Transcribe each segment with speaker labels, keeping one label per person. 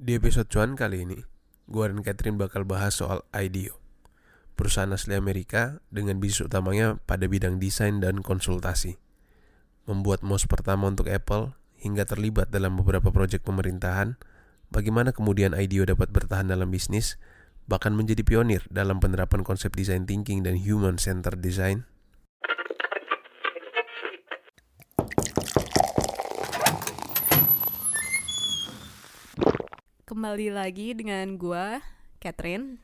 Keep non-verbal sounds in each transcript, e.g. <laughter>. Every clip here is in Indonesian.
Speaker 1: Di episode cuan kali ini, gue dan Catherine bakal bahas soal IDEO, perusahaan asli Amerika dengan bisnis utamanya pada bidang desain dan konsultasi. Membuat mouse pertama untuk Apple hingga terlibat dalam beberapa proyek pemerintahan, bagaimana kemudian IDEO dapat bertahan dalam bisnis, bahkan menjadi pionir dalam penerapan konsep design thinking dan human-centered design.
Speaker 2: Kembali lagi dengan gua Catherine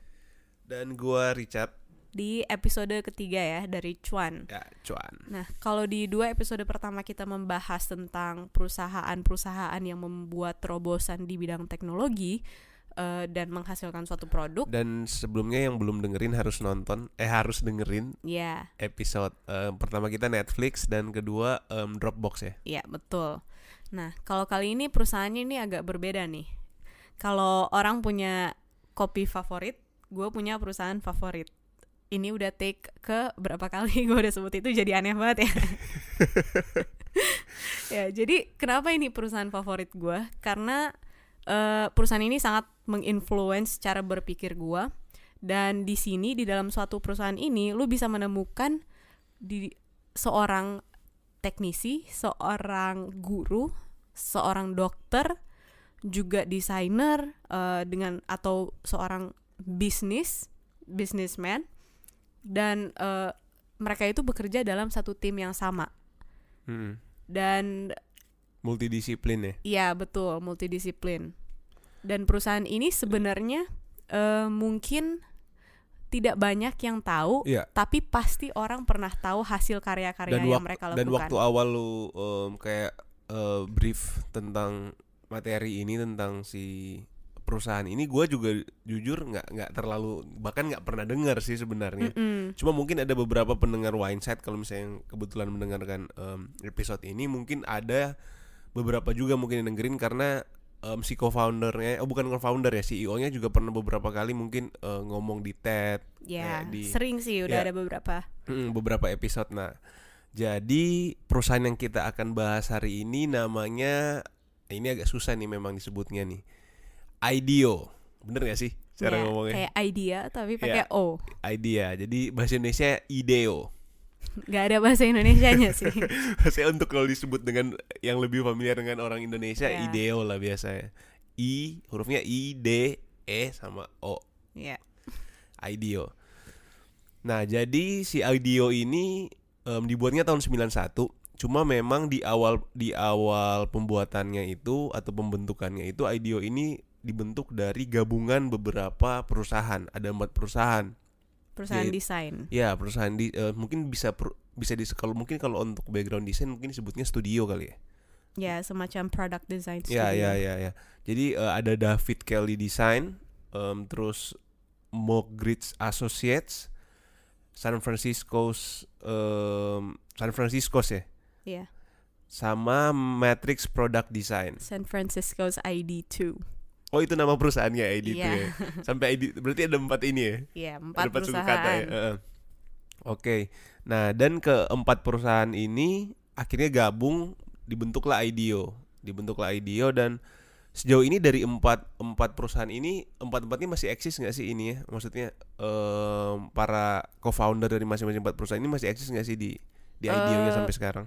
Speaker 1: Dan gue Richard,
Speaker 2: di episode ketiga ya dari Cuan.
Speaker 1: ya cuan.
Speaker 2: Nah, kalau di dua episode pertama kita membahas tentang perusahaan-perusahaan yang membuat terobosan di bidang teknologi eh, dan menghasilkan suatu produk,
Speaker 1: Dan sebelumnya yang belum dengerin harus nonton, eh harus dengerin
Speaker 2: ya,
Speaker 1: episode eh, pertama kita Netflix dan kedua em, Dropbox ya.
Speaker 2: ya betul. Nah, kalau kali ini perusahaannya ini agak berbeda nih. Kalau orang punya kopi favorit, gue punya perusahaan favorit. Ini udah take ke berapa kali <laughs> gue udah sebut itu jadi aneh banget ya. <laughs> ya, jadi kenapa ini perusahaan favorit gue? Karena eh, perusahaan ini sangat menginfluence cara berpikir gue. Dan di sini di dalam suatu perusahaan ini, lu bisa menemukan di seorang teknisi, seorang guru, seorang dokter, juga desainer eh, dengan atau seorang bisnis, businessman dan eh, mereka itu bekerja dalam satu tim yang sama
Speaker 1: Mm-mm.
Speaker 2: dan
Speaker 1: Multidisiplin ya.
Speaker 2: iya betul multidisiplin dan perusahaan ini sebenarnya eh, mungkin tidak banyak yang tahu
Speaker 1: Iya.
Speaker 2: tapi pasti orang pernah tahu hasil karya-karya
Speaker 1: Dan,
Speaker 2: yang mereka
Speaker 1: dan
Speaker 2: lakukan
Speaker 1: waktu awal lu em, kayak eh, brief tentang materi ini tentang si perusahaan ini, gue juga jujur nggak nggak terlalu bahkan nggak pernah dengar sih sebenarnya.
Speaker 2: Mm-mm.
Speaker 1: Cuma mungkin ada beberapa pendengar Wineside kalau misalnya yang kebetulan mendengarkan em, episode ini mungkin ada beberapa juga mungkin yang dengerin karena em, si co-foundernya, oh bukan co-founder ya, CEO-nya juga pernah beberapa kali mungkin eh, ngomong di TED,
Speaker 2: ya
Speaker 1: di
Speaker 2: sering sih udah
Speaker 1: ya.
Speaker 2: ada beberapa
Speaker 1: Mm, beberapa episode. Nah, jadi perusahaan yang kita akan bahas hari ini namanya ini agak susah nih memang disebutnya nih. IDEO. Bener gak sih cara
Speaker 2: Ya,
Speaker 1: ngomongnya?
Speaker 2: kayak idea tapi pakai
Speaker 1: Ya.
Speaker 2: o
Speaker 1: IDEA. Jadi bahasa Indonesia IDEO.
Speaker 2: nggak ada bahasa Indonesianya sih <laughs>
Speaker 1: Saya untuk kalau disebut dengan yang lebih familiar dengan orang Indonesia
Speaker 2: Ya.
Speaker 1: IDEO lah biasanya. I hurufnya I D E sama O.
Speaker 2: ya
Speaker 1: IDEO. Nah, jadi si IDEO ini em, dibuatnya tahun 91. Cuma memang di awal di awal pembuatannya itu atau pembentukannya itu IDEO ini dibentuk dari gabungan beberapa perusahaan. Ada empat perusahaan.
Speaker 2: perusahaan desain
Speaker 1: Ya, perusahaan di eh, mungkin bisa per- bisa di kalau mungkin kalau untuk background desain mungkin disebutnya studio kali ya.
Speaker 2: ya semacam product design
Speaker 1: Ya,
Speaker 2: studio.
Speaker 1: ya, ya, ya. Jadi eh, ada David Kelly Design, em, terus Mogridge Associates, San Francisco's em, San Francisco's ya,
Speaker 2: Iya.
Speaker 1: sama Matrix Product Design.
Speaker 2: San Francisco's ID2
Speaker 1: Oh itu nama perusahaannya ID itu
Speaker 2: Iya.
Speaker 1: ya. <laughs> Sampai ID berarti ada empat ini ya.
Speaker 2: ya
Speaker 1: ada
Speaker 2: empat
Speaker 1: empat
Speaker 2: perusahaan
Speaker 1: kata ya. Heeh. Oke. Nah dan keempat perusahaan ini akhirnya gabung dibentuklah IDEO, dibentuklah IDEO dan sejauh ini dari empat empat perusahaan ini empat empatnya masih eksis nggak sih ini ya? Maksudnya em, para co-founder dari masing-masing empat perusahaan ini masih eksis nggak sih di di IDEO-nya
Speaker 2: Eh,
Speaker 1: sampai sekarang?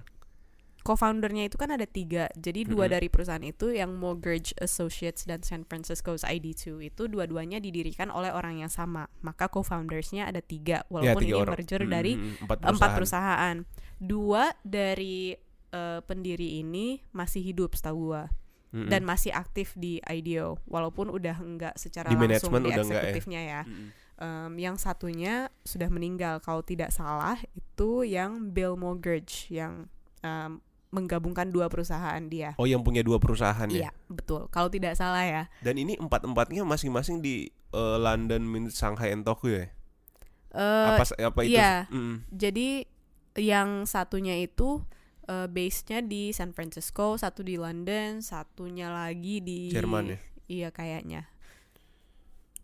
Speaker 2: Co-foundernya itu kan ada tiga jadi dua
Speaker 1: Mm-mm.
Speaker 2: dari perusahaan itu yang Mortgage Associates dan San Francisco's ID2 itu dua-duanya didirikan oleh orang yang sama maka co-foundersnya ada tiga walaupun
Speaker 1: tiga
Speaker 2: ini
Speaker 1: orang.
Speaker 2: merger
Speaker 1: Mm,
Speaker 2: dari
Speaker 1: empat
Speaker 2: empat perusahaan dua dari eh, pendiri ini masih hidup setahu gua
Speaker 1: Mm, mm.
Speaker 2: dan masih aktif di IDEO walaupun udah enggak secara
Speaker 1: Di
Speaker 2: langsung di
Speaker 1: ya?
Speaker 2: eksekutifnya ya.
Speaker 1: Mm, mm.
Speaker 2: Em, yang satunya sudah meninggal kalau tidak salah itu yang Bill Mortgage yang em, menggabungkan dua perusahaan dia.
Speaker 1: Oh yang punya dua perusahaan ya?
Speaker 2: Iya, betul. Kalau tidak salah ya.
Speaker 1: Dan ini empat empatnya masing-masing di eh, London, Shanghai, and Tokyo ya?
Speaker 2: Eh,
Speaker 1: apa apa itu?
Speaker 2: iya.
Speaker 1: Mm,
Speaker 2: Jadi yang satunya itu eh, base-nya di San Francisco, satu di London, satunya lagi di
Speaker 1: Jerman ya?
Speaker 2: Iya kayaknya.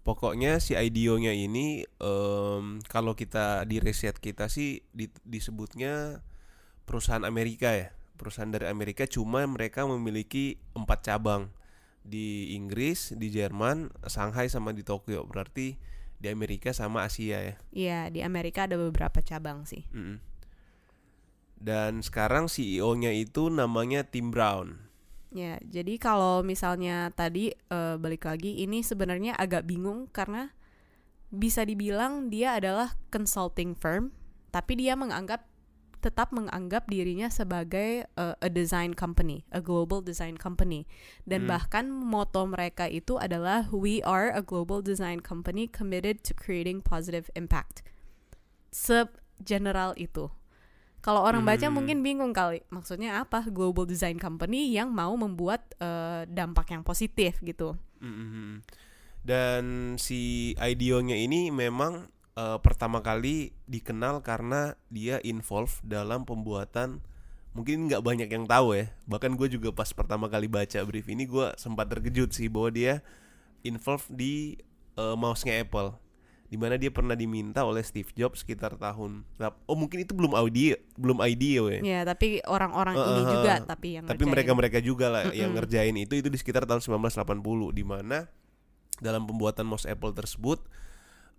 Speaker 1: Pokoknya si IDEO-nya ini em, kalau kita di riset kita sih di- disebutnya perusahaan Amerika ya, perusahaan dari Amerika cuma mereka memiliki empat cabang di Inggris, di Jerman, Shanghai sama di Tokyo. Berarti di Amerika sama Asia ya.
Speaker 2: Iya, di Amerika ada beberapa cabang sih.
Speaker 1: Mm-mm. Dan sekarang CEO-nya itu namanya Tim Brown.
Speaker 2: Ya, jadi kalau misalnya tadi eh, balik lagi ini sebenarnya agak bingung karena bisa dibilang dia adalah consulting firm, tapi dia menganggap tetap menganggap dirinya sebagai eh, a design company, a global design company. Dan
Speaker 1: Hmm.
Speaker 2: bahkan moto mereka itu adalah we are a global design company committed to creating positive impact. Se-general itu. Kalau orang baca
Speaker 1: Hmm.
Speaker 2: mungkin bingung kali, maksudnya apa? Global design company yang mau membuat eh, dampak yang positif gitu.
Speaker 1: Mm-mm. Dan si IDEO-nya ini memang eh, pertama kali dikenal karena dia involve dalam pembuatan mungkin nggak banyak yang tahu ya. Bahkan gue juga pas pertama kali baca brief ini gue sempat terkejut sih bahwa dia involve di eh, mouse-nya Apple. Di mana dia pernah diminta oleh Steve Jobs sekitar tahun oh mungkin itu belum audio belum IDEO ya.
Speaker 2: Ya, tapi orang-orang ini
Speaker 1: Eh,
Speaker 2: juga tapi yang
Speaker 1: tapi
Speaker 2: ngerjain.
Speaker 1: mereka-mereka juga lah yang ngerjain itu itu di sekitar tahun 1980 di mana dalam pembuatan mouse Apple tersebut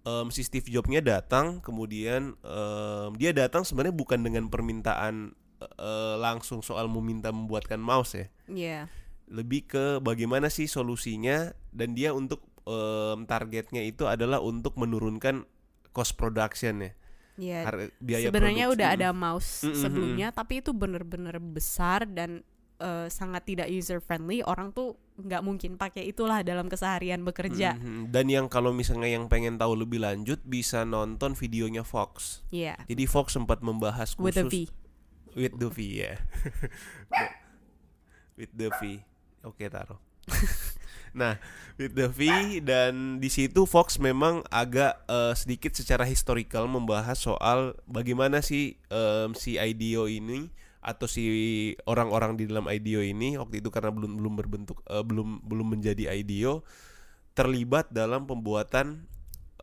Speaker 1: em, si Steve Jobs-nya datang kemudian em, dia datang sebenarnya bukan dengan permintaan eh, langsung soal meminta membuatkan mouse ya
Speaker 2: Iya.
Speaker 1: lebih ke bagaimana sih solusinya dan dia untuk em, targetnya itu adalah untuk menurunkan cost production ya
Speaker 2: Iya.
Speaker 1: Har- biaya
Speaker 2: Sebenarnya udah ada mouse
Speaker 1: Mm-mm,
Speaker 2: sebelumnya, tapi itu bener-bener besar dan eh, sangat tidak user friendly. Orang tuh nggak mungkin pakai itulah dalam keseharian bekerja.
Speaker 1: Mhm. Dan yang kalau misalnya yang pengen tahu lebih lanjut bisa nonton videonya Fox.
Speaker 2: Iya.
Speaker 1: Jadi Fox sempat membahas khusus
Speaker 2: With a V.
Speaker 1: with the V ya. <laughs> with the V. Oke taruh. <laughs> nah, with the V dan di situ Fox memang agak eh, sedikit secara historical membahas soal bagaimana sih em, si IDEO ini atau si orang-orang di dalam IDEO ini waktu itu karena belum belum berbentuk eh, belum belum menjadi IDEO terlibat dalam pembuatan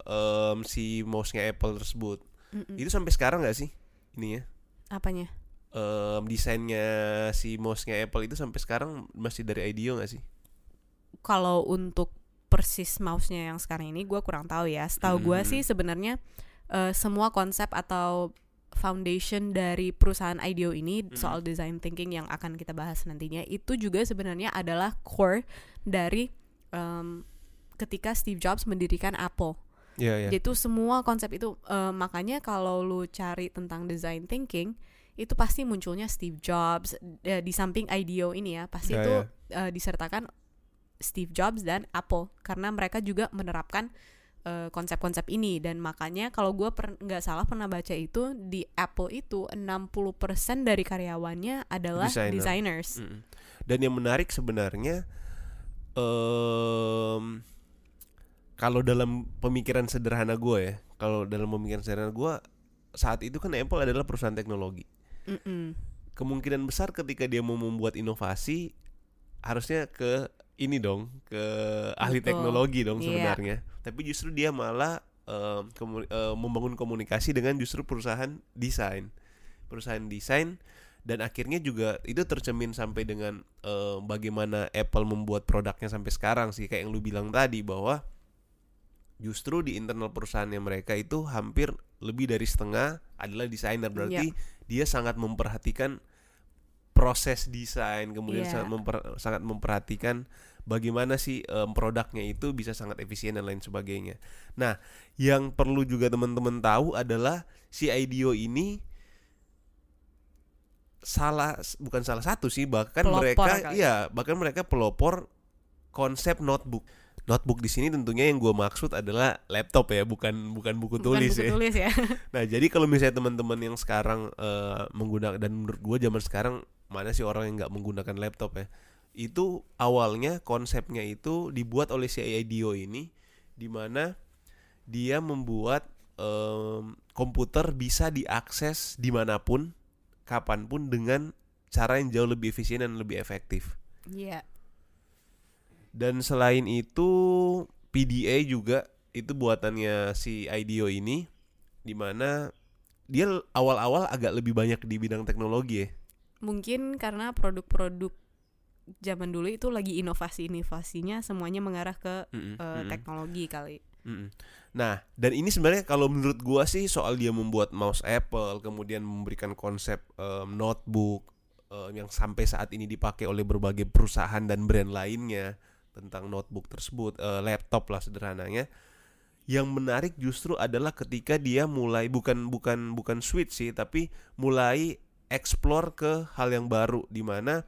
Speaker 1: em, si mouse-nya Apple tersebut.
Speaker 2: Mm-mm.
Speaker 1: Itu sampai sekarang nggak sih ini ya?
Speaker 2: Apanya?
Speaker 1: em, desainnya si mouse-nya Apple itu sampai sekarang masih dari IDEO nggak sih?
Speaker 2: Kalau untuk persis mouse-nya yang sekarang ini gue kurang tahu ya. Setahu gue
Speaker 1: Mhm.
Speaker 2: sih sebenarnya eh, semua konsep atau foundation dari perusahaan IDEO ini
Speaker 1: Mhm.
Speaker 2: soal design thinking yang akan kita bahas nantinya itu juga sebenarnya adalah core dari em, ketika Steve Jobs mendirikan Apple.
Speaker 1: Iya,
Speaker 2: Jadi tuh semua konsep itu eh, makanya kalau lu cari tentang design thinking itu pasti munculnya Steve Jobs eh, di samping IDEO ini ya pasti
Speaker 1: Ya,
Speaker 2: itu eh, disertakan Steve Jobs dan Apple karena mereka juga menerapkan eh, konsep-konsep ini dan makanya kalau gue nggak salah pernah baca itu di Apple itu 60% dari karyawannya adalah
Speaker 1: Designer.
Speaker 2: designers.
Speaker 1: Mm-mm. Dan yang menarik sebenarnya em kalau dalam pemikiran sederhana gue ya, kalau dalam pemikiran sederhana gue saat itu kan Apple adalah perusahaan teknologi.
Speaker 2: Mm-mm.
Speaker 1: Kemungkinan besar ketika dia mau membuat inovasi harusnya ke ini dong, ke ahli
Speaker 2: Betul.
Speaker 1: teknologi dong
Speaker 2: Iya.
Speaker 1: sebenarnya. Tapi justru dia malah komu- em, membangun komunikasi dengan justru perusahaan desain. Perusahaan desain dan akhirnya juga itu tercemin sampai dengan em, bagaimana Apple membuat produknya sampai sekarang sih kayak yang lu bilang tadi bahwa justru di internal perusahaannya mereka itu hampir lebih dari setengah adalah desainer berarti dia sangat memperhatikan proses desain kemudian
Speaker 2: Iya.
Speaker 1: sangat memper- sangat memperhatikan bagaimana sih em, produknya itu bisa sangat efisien dan lain sebagainya. Nah, yang perlu juga teman-teman tahu adalah si IDEO ini salah bukan salah satu sih bahkan
Speaker 2: Pelopor
Speaker 1: mereka
Speaker 2: kali.
Speaker 1: iya bahkan mereka pelopor konsep notebook. Notebook di sini tentunya yang gue maksud adalah laptop ya, bukan bukan buku
Speaker 2: Bukan
Speaker 1: tulis
Speaker 2: buku
Speaker 1: ya.
Speaker 2: tulis ya. <laughs>
Speaker 1: Nah, jadi kalau misalnya teman-teman yang sekarang eh, menggunakan dan menurut gue zaman sekarang mana sih orang yang nggak menggunakan laptop ya? Itu awalnya konsepnya itu dibuat oleh si IDEO ini, di mana dia membuat em, komputer bisa diakses di mana pun, kapan pun dengan cara yang jauh lebih efisien dan lebih efektif.
Speaker 2: Iya.
Speaker 1: Dan selain itu PDA juga itu buatannya si IDEO ini di mana dia awal-awal agak lebih banyak di bidang teknologi ya.
Speaker 2: Mungkin karena produk-produk zaman dulu itu lagi inovasi-inovasinya semuanya mengarah ke
Speaker 1: Mm-mm,
Speaker 2: eh,
Speaker 1: mm-mm.
Speaker 2: teknologi kali.
Speaker 1: Mm-mm. Nah, dan ini sebenarnya kalau menurut gua sih soal dia membuat mouse Apple, kemudian memberikan konsep em, notebook em, yang sampai saat ini dipakai oleh berbagai perusahaan dan brand lainnya tentang notebook tersebut, eh, laptop lah sederhananya. Yang menarik justru adalah ketika dia mulai bukan bukan bukan switch sih, tapi mulai explore ke hal yang baru di mana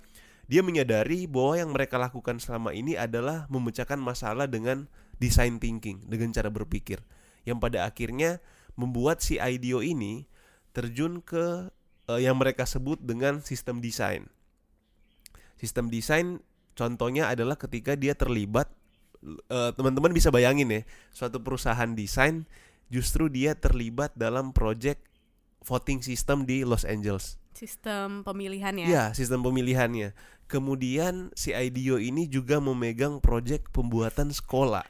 Speaker 1: dia menyadari bahwa yang mereka lakukan selama ini adalah memecahkan masalah dengan design thinking, dengan cara berpikir yang pada akhirnya membuat si IDEO ini terjun ke eh, yang mereka sebut dengan sistem desain. Sistem desain contohnya adalah ketika dia terlibat eh, teman-teman bisa bayangin ya, suatu perusahaan desain justru dia terlibat dalam project voting system di Los Angeles.
Speaker 2: Sistem pemilihan ya.
Speaker 1: Ya, sistem pemilihannya. Kemudian si IDEO ini juga memegang proyek pembuatan sekolah.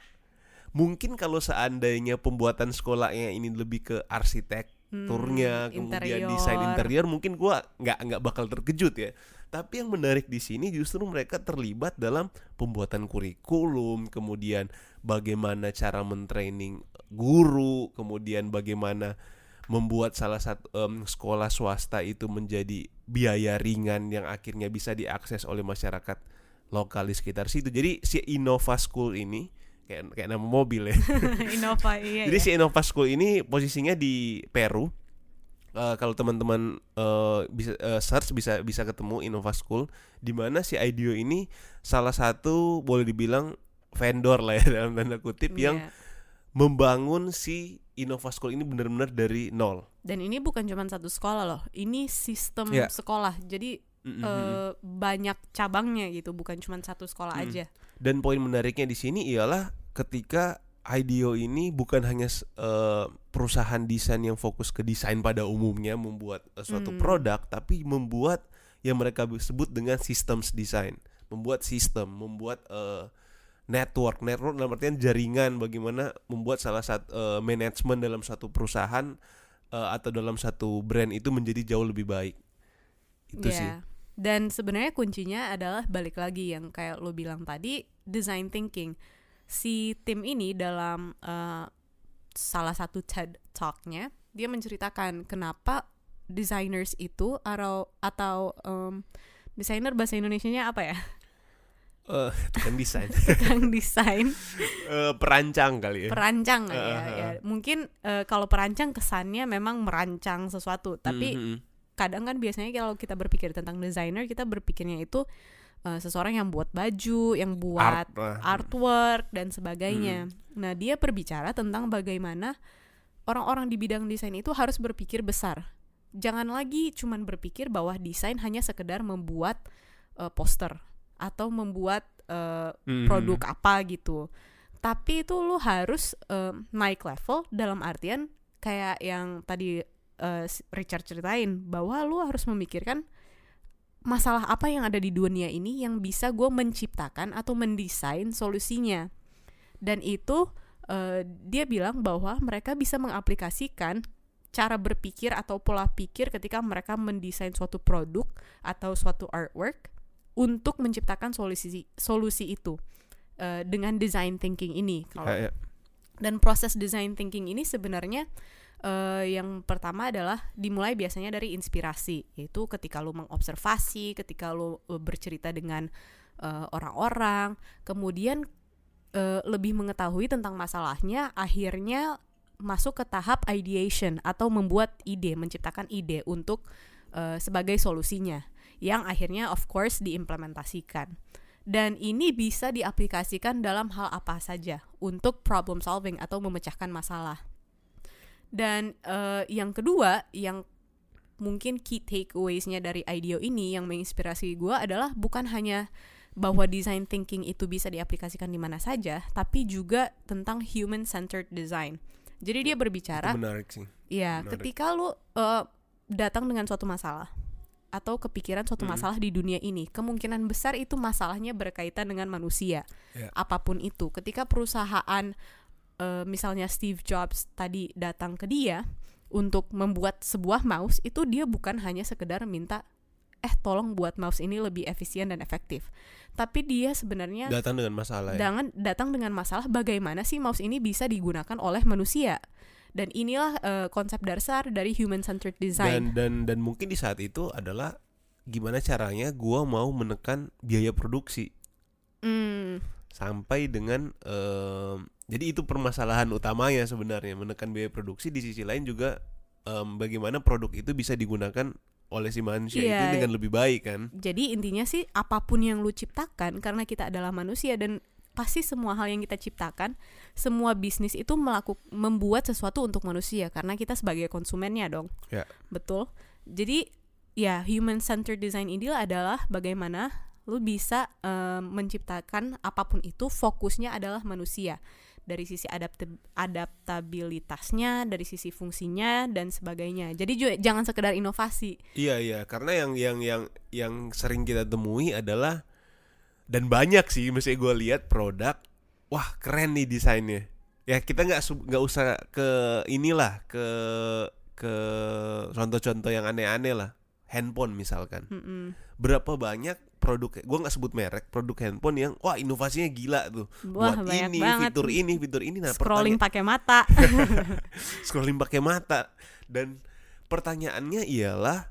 Speaker 1: Mungkin kalau seandainya pembuatan sekolahnya ini lebih ke arsitekturnya,
Speaker 2: Hmm,
Speaker 1: kemudian
Speaker 2: interior.
Speaker 1: desain interior, mungkin gua nggak nggak bakal terkejut ya. Tapi yang menarik di sini justru mereka terlibat dalam pembuatan kurikulum, kemudian bagaimana cara mentraining guru, kemudian bagaimana membuat salah satu em, sekolah swasta itu menjadi biaya ringan yang akhirnya bisa diakses oleh masyarakat lokal di sekitar situ. Jadi si Innova School ini kayak kayak nama mobil ya. <laughs>
Speaker 2: Innova iya.
Speaker 1: Jadi
Speaker 2: ya.
Speaker 1: si Innova School ini posisinya di Peru. Eh, kalau teman-teman eh, bisa eh, search bisa bisa ketemu Innova School di mana si IDEO ini salah satu boleh dibilang vendor lah ya <laughs> dalam tanda kutip yang
Speaker 2: Iya.
Speaker 1: Membangun si Innova School ini benar-benar dari nol.
Speaker 2: Dan ini bukan cuma satu sekolah loh. Ini sistem
Speaker 1: Iya.
Speaker 2: sekolah. Jadi
Speaker 1: Mm-mm.
Speaker 2: eh, banyak cabangnya gitu, bukan cuma satu sekolah
Speaker 1: Mm.
Speaker 2: aja.
Speaker 1: Dan poin menariknya di sini ialah ketika IDEO ini bukan hanya eh, perusahaan desain yang fokus ke desain pada umumnya membuat eh, suatu
Speaker 2: Hmm.
Speaker 1: produk, tapi membuat yang mereka sebut dengan systems design, membuat sistem, membuat eh, network, network dalam artian jaringan bagaimana membuat salah satu eh, manajemen dalam satu perusahaan eh, atau dalam satu brand itu menjadi jauh lebih baik. Itu
Speaker 2: Iya.
Speaker 1: sih.
Speaker 2: Dan sebenarnya kuncinya adalah balik lagi yang kayak lo bilang tadi, design thinking. Si tim ini dalam eh, salah satu TED Talk-nya, dia menceritakan kenapa designers itu atau atau em, desainer bahasa Indonesianya apa ya?
Speaker 1: Eh, bukan desain, <laughs>
Speaker 2: Tukang desain,
Speaker 1: Eh, perancang kali ya.
Speaker 2: perancang ya,
Speaker 1: Uh-huh.
Speaker 2: ya. Mungkin eh, kalau perancang kesannya memang merancang sesuatu, tapi
Speaker 1: mm, mm.
Speaker 2: kadang kan biasanya kalau kita berpikir tentang desainer kita berpikirnya itu uh, seseorang yang buat baju, yang buat
Speaker 1: Art
Speaker 2: artwork dan sebagainya. Nah, dia berbicara tentang bagaimana orang-orang di bidang desain itu harus berpikir besar. Jangan lagi cuman berpikir bahwa desain hanya sekedar membuat uh, poster atau membuat uh,
Speaker 1: Mhm.
Speaker 2: produk apa gitu. Tapi itu lu harus um, naik level dalam artian kayak yang tadi uh, Richard ceritain bahwa lu harus memikirkan masalah apa yang ada di dunia ini yang bisa gue menciptakan atau mendesain solusinya. Dan itu uh, dia bilang bahwa mereka bisa mengaplikasikan cara berpikir atau pola pikir ketika mereka mendesain suatu produk atau suatu artwork untuk menciptakan solusi solusi itu uh, dengan design thinking ini. Kalau
Speaker 1: Ya, ya.
Speaker 2: dan proses design thinking ini sebenarnya eh, yang pertama adalah dimulai biasanya dari inspirasi, yaitu ketika lu mengobservasi, ketika lu eh, bercerita dengan orang-orang, kemudian eh, lebih mengetahui tentang masalahnya, akhirnya masuk ke tahap ideation atau membuat ide, menciptakan ide untuk eh, sebagai solusinya, yang akhirnya of course diimplementasikan dan ini bisa diaplikasikan dalam hal apa saja untuk problem solving atau memecahkan masalah. Dan eh, yang kedua, yang mungkin key takeaways-nya dari IDEO ini yang menginspirasi gue adalah bukan hanya bahwa design thinking itu bisa diaplikasikan di mana saja, tapi juga tentang human centered design. Jadi dia berbicara
Speaker 1: Itu menarik sih.
Speaker 2: Iya,
Speaker 1: Menarik.
Speaker 2: ketika lu eh, datang dengan suatu masalah atau kepikiran suatu
Speaker 1: Mm.
Speaker 2: masalah di dunia ini, kemungkinan besar itu masalahnya berkaitan dengan manusia.
Speaker 1: Ya.
Speaker 2: Apa pun itu, ketika perusahaan eh, misalnya Steve Jobs tadi datang ke dia untuk membuat sebuah mouse, itu dia bukan hanya sekedar minta eh tolong buat mouse ini lebih efisien dan efektif tapi dia sebenarnya
Speaker 1: Datang dengan masalah ya.
Speaker 2: dengan datang dengan masalah bagaimana sih mouse ini bisa digunakan oleh manusia dan inilah eh, konsep dasar dari human centered
Speaker 1: Dan
Speaker 2: design.
Speaker 1: Dan dan mungkin di saat itu adalah gimana caranya gua mau menekan biaya produksi.
Speaker 2: Hmm,
Speaker 1: sampai dengan em, jadi itu permasalahan utamanya sebenarnya menekan biaya produksi. Di sisi lain juga em, bagaimana produk itu bisa digunakan oleh si manusia itu
Speaker 2: Iya.
Speaker 1: dengan lebih baik kan?
Speaker 2: Jadi intinya sih apa pun yang lu ciptakan karena kita adalah manusia dan pasti semua hal yang kita ciptakan semua bisnis itu melakukan membuat sesuatu untuk manusia karena kita sebagai konsumennya dong.
Speaker 1: Ya.
Speaker 2: betul? Jadi ya human centered design ini adalah bagaimana lu bisa em, menciptakan apa pun itu fokusnya adalah manusia. Dari sisi adaptab- adaptabilitasnya dari sisi fungsinya dan sebagainya. Jadi juga jangan sekedar inovasi.
Speaker 1: Iya iya. Karena yang yang yang yang sering kita temui adalah dan banyak sih mesti gue lihat produk wah keren nih desainnya. Ya kita nggak nggak usah ke inilah ke ke contoh-contoh yang aneh-aneh lah. Handphone misalkan.
Speaker 2: Mm-mm.
Speaker 1: berapa banyak produk gue nggak sebut merek produk handphone yang wah inovasinya gila tuh.
Speaker 2: Wah,
Speaker 1: buat ini
Speaker 2: banget.
Speaker 1: fitur ini fitur ini. Nah
Speaker 2: scrolling pakai mata. <laughs>
Speaker 1: Scrolling pakai mata. Dan pertanyaannya ialah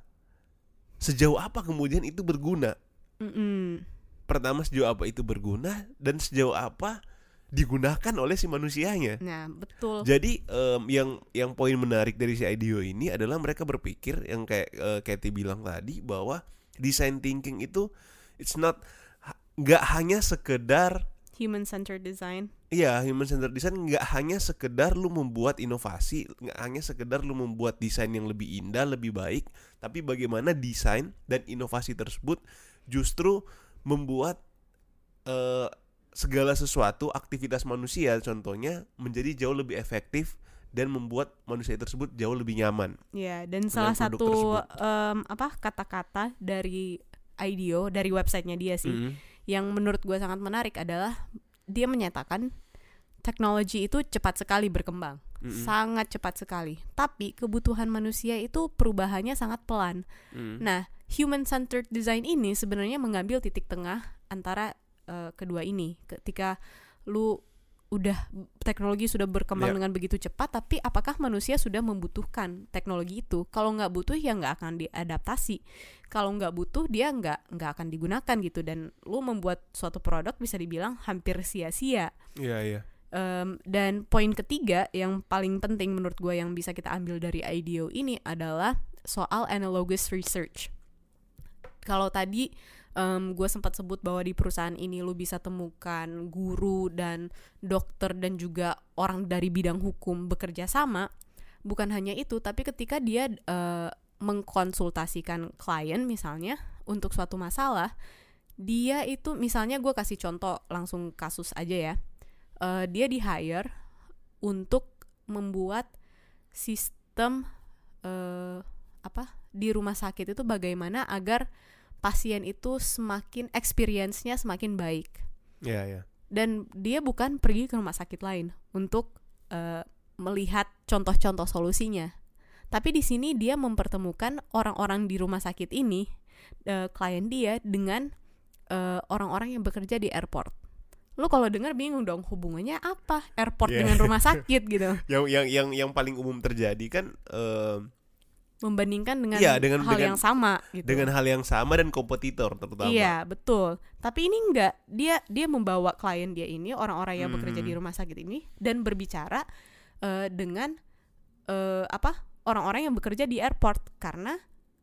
Speaker 1: sejauh apa kemudian itu berguna?
Speaker 2: Mm-mm.
Speaker 1: Pertama sejauh apa itu berguna dan sejauh apa digunakan oleh si manusianya.
Speaker 2: Nah betul.
Speaker 1: Jadi em, yang yang poin menarik dari si IDEO ini adalah mereka berpikir yang kayak eh, Katy bilang tadi bahwa design thinking itu it's not nggak hanya sekedar
Speaker 2: human centered design.
Speaker 1: Iya, human centered design nggak hanya sekedar lu membuat inovasi, nggak hanya sekedar lu membuat desain yang lebih indah, lebih baik, tapi bagaimana desain dan inovasi tersebut justru membuat eh, segala sesuatu aktivitas manusia, contohnya menjadi jauh lebih efektif dan membuat manusia tersebut jauh lebih nyaman.
Speaker 2: ya dan salah satu
Speaker 1: tersebut.
Speaker 2: em, apa kata-kata dari IDEO dari websitenya dia sih
Speaker 1: Mhm.
Speaker 2: yang menurut gue sangat menarik adalah dia menyatakan teknologi itu cepat sekali berkembang
Speaker 1: Mhm.
Speaker 2: sangat cepat sekali tapi kebutuhan manusia itu perubahannya sangat pelan
Speaker 1: Mhm.
Speaker 2: Nah, human centered design ini sebenarnya mengambil titik tengah antara eh, kedua ini. Ketika lu udah teknologi sudah berkembang
Speaker 1: Ya.
Speaker 2: dengan begitu cepat, tapi apakah manusia sudah membutuhkan teknologi itu? Kalau nggak butuh ya nggak akan diadaptasi. Kalau nggak butuh dia nggak nggak akan digunakan gitu. Dan lu membuat suatu produk bisa dibilang hampir sia-sia.
Speaker 1: Iya, iya.
Speaker 2: Em, dan poin ketiga yang paling penting menurut gue yang bisa kita ambil dari IDEO ini adalah soal analogous research. Kalau tadi gue sempat sebut bahwa di perusahaan ini lu bisa temukan guru dan dokter dan juga orang dari bidang hukum bekerja sama. Bukan hanya itu, tapi ketika dia eh, mengkonsultasikan klien misalnya untuk suatu masalah, dia itu misalnya gue kasih contoh langsung kasus aja ya eh, dia di hire untuk membuat sistem eh, apa di rumah sakit itu bagaimana agar pasien itu semakin experience-nya semakin baik.
Speaker 1: Iya, iya.
Speaker 2: dan dia bukan pergi ke rumah sakit lain untuk eh, melihat contoh-contoh solusinya. Tapi di sini dia mempertemukan orang-orang di rumah sakit ini eh, klien dia dengan orang-orang yang bekerja di airport lu kalau dengar bingung dong hubungannya apa airport
Speaker 1: Yeah.
Speaker 2: dengan rumah <laughs> sakit gitu
Speaker 1: Yang yang yang yang paling umum terjadi kan em,
Speaker 2: membandingkan dengan,
Speaker 1: Iya, dengan-
Speaker 2: hal
Speaker 1: dengan-
Speaker 2: yang sama gitu
Speaker 1: dengan hal yang sama dan kompetitor terutama.
Speaker 2: Iya betul. Tapi ini enggak dia dia membawa klien dia ini orang-orang yang bekerja
Speaker 1: Mhm.
Speaker 2: di rumah sakit ini dan berbicara eh, dengan eh, apa orang-orang yang bekerja di airport karena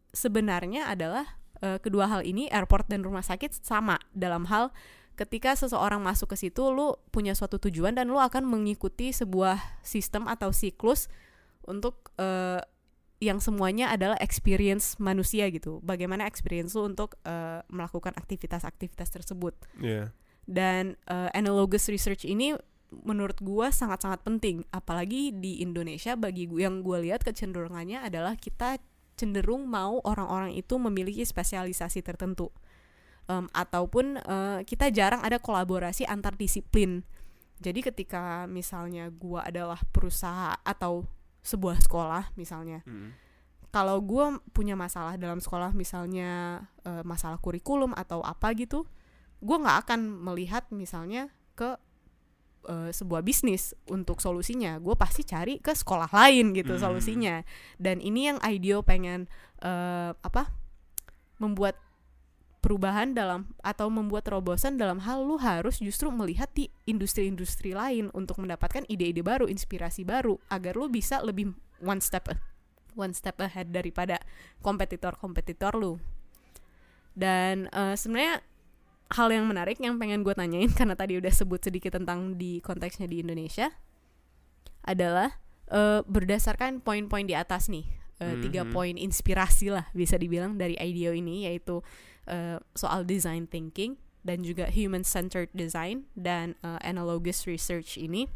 Speaker 2: sebenarnya adalah eh, kedua hal ini airport dan rumah sakit sama dalam hal ketika seseorang masuk ke situ lu punya suatu tujuan dan lu akan mengikuti sebuah sistem atau siklus untuk eh, yang semuanya adalah experience manusia gitu. Bagaimana experience lu untuk eh, melakukan aktivitas-aktivitas tersebut.
Speaker 1: Iya.
Speaker 2: Dan eh, analogous research ini menurut gua sangat-sangat penting, apalagi di Indonesia bagi gua yang gua lihat kecenderungannya adalah kita cenderung mau orang-orang itu memiliki spesialisasi tertentu. Em, ataupun eh, kita jarang ada kolaborasi antar disiplin. Jadi ketika misalnya gua adalah perusahaan atau sebuah sekolah misalnya
Speaker 1: Mm.
Speaker 2: kalau gue punya masalah dalam sekolah misalnya eh, masalah kurikulum atau apa gitu gue nggak akan melihat misalnya ke eh, sebuah bisnis untuk solusinya gue pasti cari ke sekolah lain gitu
Speaker 1: Hmm.
Speaker 2: solusinya dan ini yang IDEO pengen eh, apa membuat perubahan dalam atau membuat terobosan dalam hal lu harus justru melihat di industri-industri lain untuk mendapatkan ide-ide baru, inspirasi baru agar lu bisa lebih one step one step ahead daripada kompetitor-kompetitor lu. Dan eh, sebenarnya hal yang menarik yang pengen gue tanyain <laughs> karena tadi udah sebut sedikit tentang di konteksnya di Indonesia adalah eh, berdasarkan poin-poin di atas nih eh, tiga
Speaker 1: Mhm.
Speaker 2: poin inspirasi lah bisa dibilang dari IDEO ini yaitu eh, soal design thinking dan juga human centered design dan eh, analogous research ini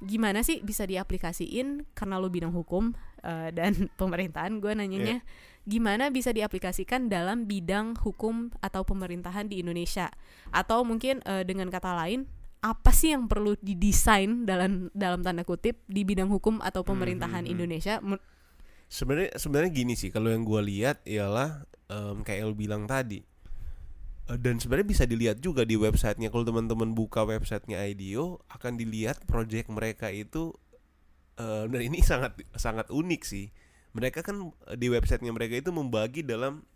Speaker 2: gimana sih bisa diaplikasiin? Karena lu bidang hukum eh, dan <laughs> pemerintahan gue nanyanya gimana bisa diaplikasikan dalam bidang hukum atau pemerintahan di Indonesia? Atau mungkin eh, dengan kata lain apa sih yang perlu didesain dalam dalam tanda kutip di bidang hukum atau pemerintahan
Speaker 1: Hmm, hmm.
Speaker 2: Indonesia
Speaker 1: Sebenarnya sebenarnya gini sih kalau yang gue lihat ialah em, kayak El bilang tadi. Eh, dan sebenarnya bisa dilihat juga di websitenya. Kalau teman-teman buka websitenya IDEO akan dilihat project mereka itu eh, dan ini sangat sangat unik sih. Mereka kan eh, di websitenya mereka itu membagi dalam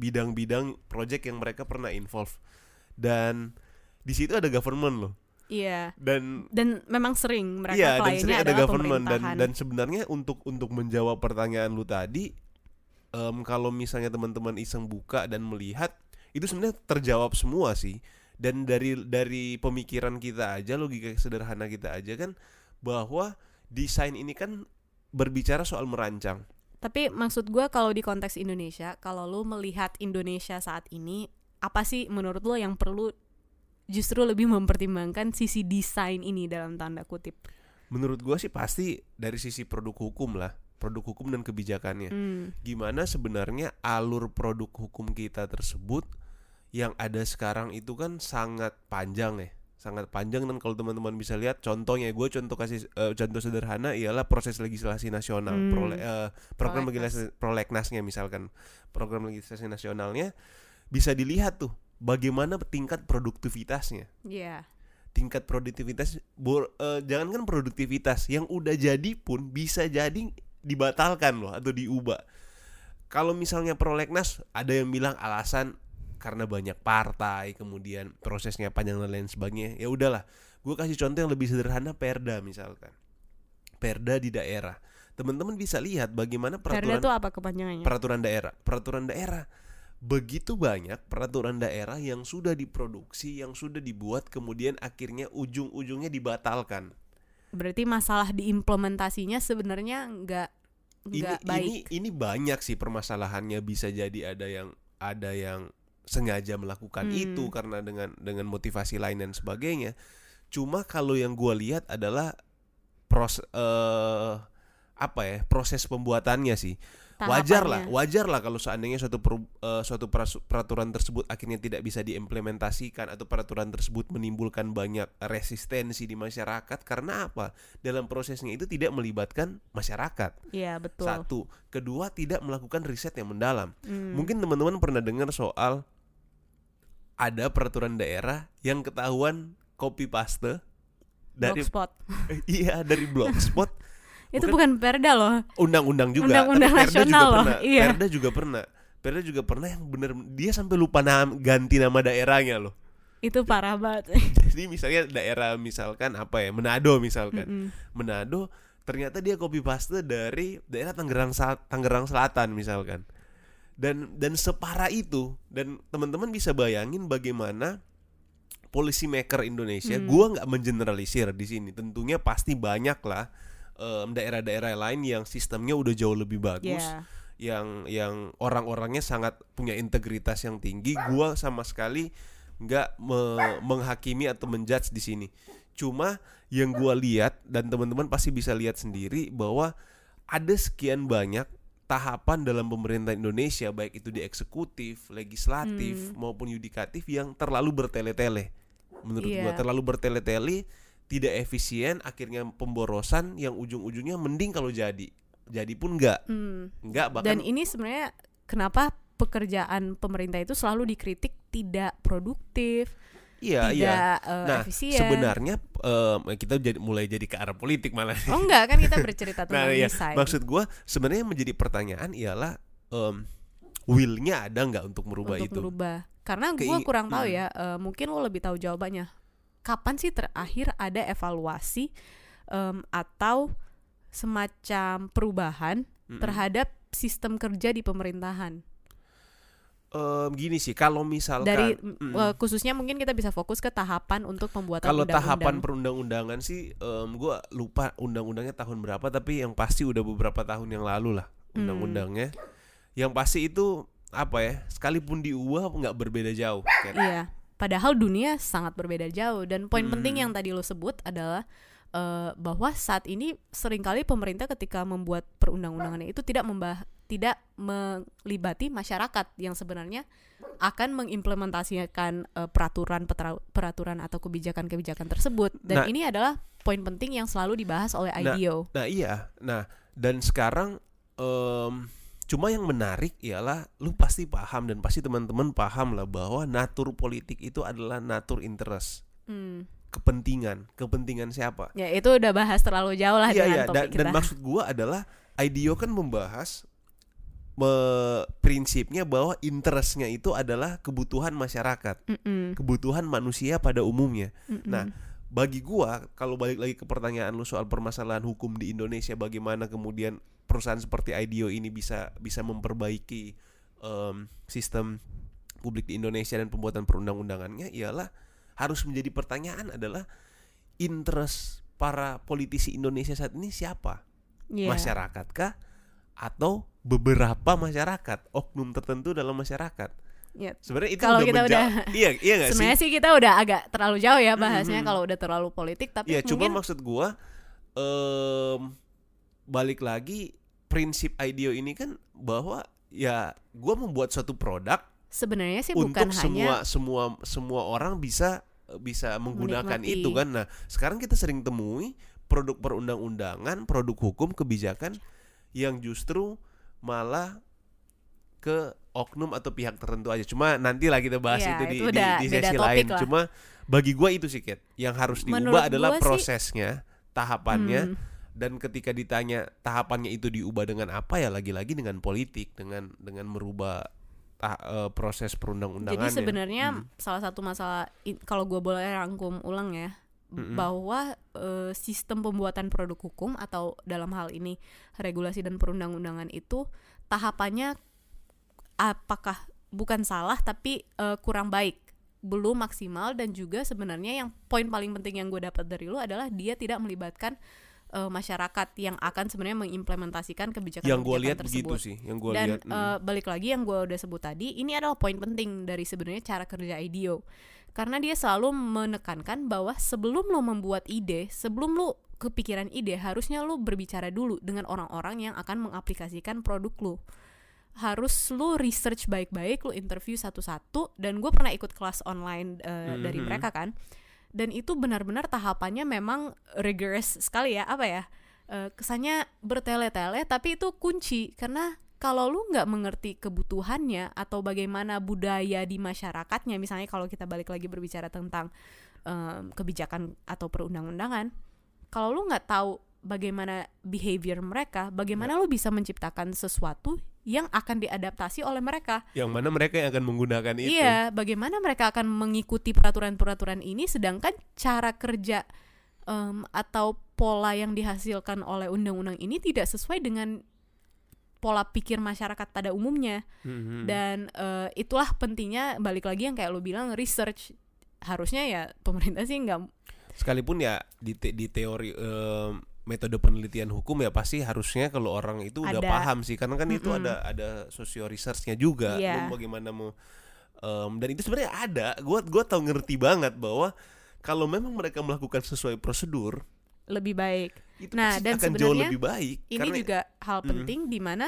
Speaker 1: bidang-bidang project yang mereka pernah involve. Dan di situ ada government loh
Speaker 2: iya.
Speaker 1: Dan
Speaker 2: dan memang sering mereka
Speaker 1: Iya, dan
Speaker 2: kliennya
Speaker 1: sering ada government. Dan dan sebenarnya untuk untuk menjawab pertanyaan lu tadi em, kalau misalnya teman-teman iseng buka dan melihat itu sebenarnya terjawab semua sih. Dan dari dari pemikiran kita aja logika sederhana kita aja kan bahwa desain ini kan berbicara soal merancang.
Speaker 2: Tapi maksud gue kalau di konteks Indonesia, kalau lu melihat Indonesia saat ini, apa sih menurut lo yang perlu justru lebih mempertimbangkan sisi desain ini dalam tanda kutip?
Speaker 1: menurut gua sih pasti dari sisi produk hukum lah produk hukum dan kebijakannya
Speaker 2: Hmm,
Speaker 1: gimana sebenarnya alur produk hukum kita tersebut yang ada sekarang itu kan sangat panjang ya sangat panjang dan kalau teman-teman bisa lihat contohnya gue contoh kasih eh, contoh sederhana ialah proses legislasi nasional
Speaker 2: Hmm.
Speaker 1: prole- eh, program legislasi prolegnasnya misalkan program legislasi nasionalnya bisa dilihat tuh bagaimana tingkat produktivitasnya
Speaker 2: Iya.
Speaker 1: tingkat produktivitas bor, eh, jangankan produktivitas yang udah jadi pun bisa jadi dibatalkan loh atau diubah. Kalau misalnya prolegnas ada yang bilang alasan karena banyak partai, kemudian prosesnya panjang dan lain sebagainya. Ya udahlah, gue kasih contoh yang lebih sederhana Perda misalkan. Perda di daerah. Teman-teman bisa lihat bagaimana
Speaker 2: Perda
Speaker 1: peraturan
Speaker 2: itu apa kepanjangannya?
Speaker 1: peraturan daerah. Peraturan daerah begitu banyak peraturan daerah yang sudah diproduksi, yang sudah dibuat, kemudian akhirnya ujung-ujungnya dibatalkan.
Speaker 2: Berarti masalah diimplementasinya sebenarnya nggak
Speaker 1: Ini
Speaker 2: nggak
Speaker 1: ini
Speaker 2: baik.
Speaker 1: ini banyak sih permasalahannya bisa jadi ada yang ada yang sengaja melakukan
Speaker 2: Hmm.
Speaker 1: itu karena dengan dengan motivasi lain dan sebagainya. Cuma kalau yang gua lihat adalah proses eh apa ya proses pembuatannya sih wajar lah wajar lah kalau seandainya suatu per- eh, suatu peraturan tersebut akhirnya tidak bisa diimplementasikan atau peraturan tersebut menimbulkan banyak resistensi di masyarakat. Karena apa? Dalam prosesnya itu tidak melibatkan masyarakat.
Speaker 2: Iya betul.
Speaker 1: satu. Kedua tidak melakukan riset yang mendalam.
Speaker 2: Hmm.
Speaker 1: mungkin teman-teman pernah dengar soal ada peraturan daerah yang ketahuan copy paste dari
Speaker 2: Blogspot. <laughs>
Speaker 1: iya dari blogspot <laughs>
Speaker 2: Itu
Speaker 1: bukan-
Speaker 2: bukan perda loh.
Speaker 1: undang-undang juga
Speaker 2: Undang-undang nasional
Speaker 1: juga
Speaker 2: loh,
Speaker 1: pernah <laughs>
Speaker 2: iya.
Speaker 1: Perda juga pernah Perda juga pernah yang bener dia sampai lupa nama, ganti nama daerahnya loh
Speaker 2: Itu parah banget. <laughs>
Speaker 1: jadi misalnya daerah misalkan apa ya Manado misalkan
Speaker 2: Mm-mm.
Speaker 1: Manado ternyata dia copy paste dari daerah Tangerang Tangerang Selatan misalkan dan dan separah itu dan teman-teman bisa bayangin bagaimana policy maker Indonesia
Speaker 2: Hmm.
Speaker 1: gua nggak mengeneralisir di sini tentunya pasti banyak lah em, daerah-daerah lain yang sistemnya udah jauh lebih bagus
Speaker 2: Iya.
Speaker 1: yang yang orang-orangnya sangat punya integritas yang tinggi gua sama sekali nggak me- menghakimi atau menjudge di sini cuma yang gua lihat dan teman-teman pasti bisa lihat sendiri bahwa ada sekian banyak tahapan dalam pemerintah Indonesia baik itu di eksekutif, legislatif
Speaker 2: Hmm.
Speaker 1: maupun yudikatif yang terlalu bertele-tele menurut gua
Speaker 2: Iya.
Speaker 1: terlalu bertele-tele tidak efisien akhirnya pemborosan yang ujung-ujungnya mending kalau jadi jadi pun enggak
Speaker 2: Hmm.
Speaker 1: enggak bahkan
Speaker 2: Dan ini sebenarnya kenapa pekerjaan pemerintah itu selalu dikritik tidak produktif,
Speaker 1: iya iya
Speaker 2: tidak eh,
Speaker 1: nah
Speaker 2: efisien.
Speaker 1: sebenarnya em, kita jadi mulai jadi ke arah politik malah.
Speaker 2: Oh enggak kan kita <laughs> bercerita
Speaker 1: nah
Speaker 2: tentang
Speaker 1: ya
Speaker 2: desain.
Speaker 1: maksud gua sebenarnya menjadi pertanyaan ialah em, willnya ada nggak untuk merubah
Speaker 2: untuk
Speaker 1: itu
Speaker 2: merubah. Karena gue kurang tahu
Speaker 1: Hmm.
Speaker 2: ya, eh, mungkin lo lebih tahu jawabannya. Kapan sih terakhir ada evaluasi em, atau semacam perubahan
Speaker 1: Mm-mm.
Speaker 2: terhadap sistem kerja di pemerintahan?
Speaker 1: Em, gini sih kalau misalkan
Speaker 2: Dari
Speaker 1: mm,
Speaker 2: khususnya mungkin kita bisa fokus ke tahapan untuk pembuatan
Speaker 1: kalau
Speaker 2: undang-undang.
Speaker 1: tahapan perundang-undangan sih em, gua lupa undang-undangnya tahun berapa tapi yang pasti udah beberapa tahun yang lalu lah
Speaker 2: Hmm.
Speaker 1: undang-undangnya yang pasti itu apa ya sekalipun diubah nggak berbeda jauh.
Speaker 2: Iya, padahal dunia sangat berbeda jauh dan poin
Speaker 1: Hmm.
Speaker 2: penting yang tadi lo sebut adalah eh, bahwa saat ini sering kali pemerintah ketika membuat perundang-undangan itu tidak membah tidak melibati masyarakat yang sebenarnya akan mengimplementasikan eh, peraturan peraturan atau kebijakan-kebijakan tersebut dan
Speaker 1: Nah.
Speaker 2: ini adalah poin penting yang selalu dibahas oleh
Speaker 1: Nah,
Speaker 2: IDEO.
Speaker 1: Nah iya, nah dan sekarang em, cuma yang menarik ialah lu pasti paham dan pasti teman-teman paham lah bahwa natur politik itu adalah natur interest,
Speaker 2: Hmm.
Speaker 1: kepentingan, kepentingan siapa?
Speaker 2: Ya itu udah bahas terlalu jauh lah
Speaker 1: Iya
Speaker 2: dengan
Speaker 1: iya,
Speaker 2: topik
Speaker 1: dan,
Speaker 2: kita.
Speaker 1: dan maksud gua adalah IDEO kan membahas me- prinsipnya bahwa interestnya itu adalah kebutuhan masyarakat,
Speaker 2: Mm-mm,
Speaker 1: kebutuhan manusia pada umumnya.
Speaker 2: mm-mm.
Speaker 1: Nah, bagi gua kalau balik lagi ke pertanyaan lu soal permasalahan hukum di Indonesia bagaimana kemudian perusahaan seperti IDEO ini bisa bisa memperbaiki em, sistem publik di Indonesia dan pembuatan perundang-undangannya ialah harus menjadi pertanyaan adalah interest para politisi Indonesia saat ini siapa?
Speaker 2: Iya.
Speaker 1: Masyarakat kah atau beberapa masyarakat, oknum tertentu dalam masyarakat?
Speaker 2: Ya,
Speaker 1: Sebenarnya itu
Speaker 2: Kalau kita udah-
Speaker 1: iya iya sih?
Speaker 2: Sebenarnya sih kita udah agak terlalu jauh ya bahasnya
Speaker 1: Mhm.
Speaker 2: kalau udah terlalu politik tapi
Speaker 1: Iya, cuma
Speaker 2: mungkin
Speaker 1: maksud gua em, balik lagi prinsip IDEO ini kan bahwa ya gua membuat suatu produk
Speaker 2: sebenarnya sih
Speaker 1: untuk
Speaker 2: bukan
Speaker 1: semua
Speaker 2: hanya
Speaker 1: semua semua orang bisa bisa menggunakan
Speaker 2: Menikmati.
Speaker 1: itu kan. Nah, sekarang kita sering temui produk perundang-undangan, produk hukum, kebijakan yang justru malah ke oknum atau pihak tertentu aja. Cuma nantilah kita bahas
Speaker 2: Iya,
Speaker 1: itu di,
Speaker 2: itu
Speaker 1: di,
Speaker 2: udah
Speaker 1: di sesi lain.
Speaker 2: lah.
Speaker 1: Cuma bagi gua itu sih, Kit. Yang harus diubah
Speaker 2: Menurut
Speaker 1: adalah
Speaker 2: gua sih-
Speaker 1: prosesnya, tahapannya
Speaker 2: Hmm,
Speaker 1: dan ketika ditanya tahapannya itu diubah dengan apa ya lagi-lagi dengan politik, dengan dengan merubah ta- eh, proses perundang-undangan.
Speaker 2: jadi sebenarnya
Speaker 1: Hmm.
Speaker 2: salah satu masalah kalau gue boleh rangkum ulang ya
Speaker 1: Mm-mm.
Speaker 2: bahwa eh, sistem pembuatan produk hukum atau dalam hal ini regulasi dan perundang-undangan itu tahapannya apakah bukan salah tapi eh, kurang baik belum maksimal dan juga sebenarnya yang poin paling penting yang gue dapat dari lu adalah dia tidak melibatkan eh, masyarakat yang akan sebenarnya mengimplementasikan kebijakan
Speaker 1: yang gue lihat
Speaker 2: tersebut.
Speaker 1: begitu sih, yang gue
Speaker 2: Dan
Speaker 1: lihat. mm.
Speaker 2: eh, balik lagi yang gue udah sebut tadi, ini adalah poin penting dari sebenarnya cara kerja IDEO. Karena dia selalu menekankan bahwa sebelum lo membuat ide, sebelum lo kepikiran ide, harusnya lo berbicara dulu dengan orang-orang yang akan mengaplikasikan produk lo. Harus lo research baik-baik, lo interview satu-satu. Dan gue pernah ikut kelas online eh, dari
Speaker 1: Mhm.
Speaker 2: mereka kan. Dan itu benar-benar tahapannya memang rigorous sekali ya, apa ya? eh, kesannya bertele-tele tapi itu kunci karena kalau lu nggak mengerti kebutuhannya atau bagaimana budaya di masyarakatnya misalnya kalau kita balik lagi berbicara tentang em, kebijakan atau perundang-undangan kalau lu nggak tahu bagaimana behavior mereka bagaimana lu bisa menciptakan sesuatu yang akan diadaptasi oleh mereka
Speaker 1: yang mana mereka yang akan menggunakan itu.
Speaker 2: Iya, bagaimana mereka akan mengikuti peraturan-peraturan ini, sedangkan cara kerja em, atau pola yang dihasilkan oleh undang-undang ini tidak sesuai dengan pola pikir masyarakat pada umumnya.
Speaker 1: Mhm.
Speaker 2: Dan eh, itulah pentingnya balik lagi yang kayak lo bilang research harusnya ya pemerintah sih nggak
Speaker 1: Sekalipun ya di te- di teori em, metode penelitian hukum ya pasti harusnya kalau orang itu udah
Speaker 2: Ada.
Speaker 1: paham sih karena kan itu
Speaker 2: Mm-mm.
Speaker 1: ada ada sosio researchnya juga. Lu bagaimana mau em, dan itu sebenarnya ada gua gua tahu ngerti banget bahwa kalau memang mereka melakukan sesuai prosedur
Speaker 2: lebih baik.
Speaker 1: itu
Speaker 2: Nah, dan
Speaker 1: akan jauh
Speaker 2: sebenarnya
Speaker 1: lebih baik
Speaker 2: Ini
Speaker 1: karena
Speaker 2: juga hal
Speaker 1: Mm.
Speaker 2: penting di mana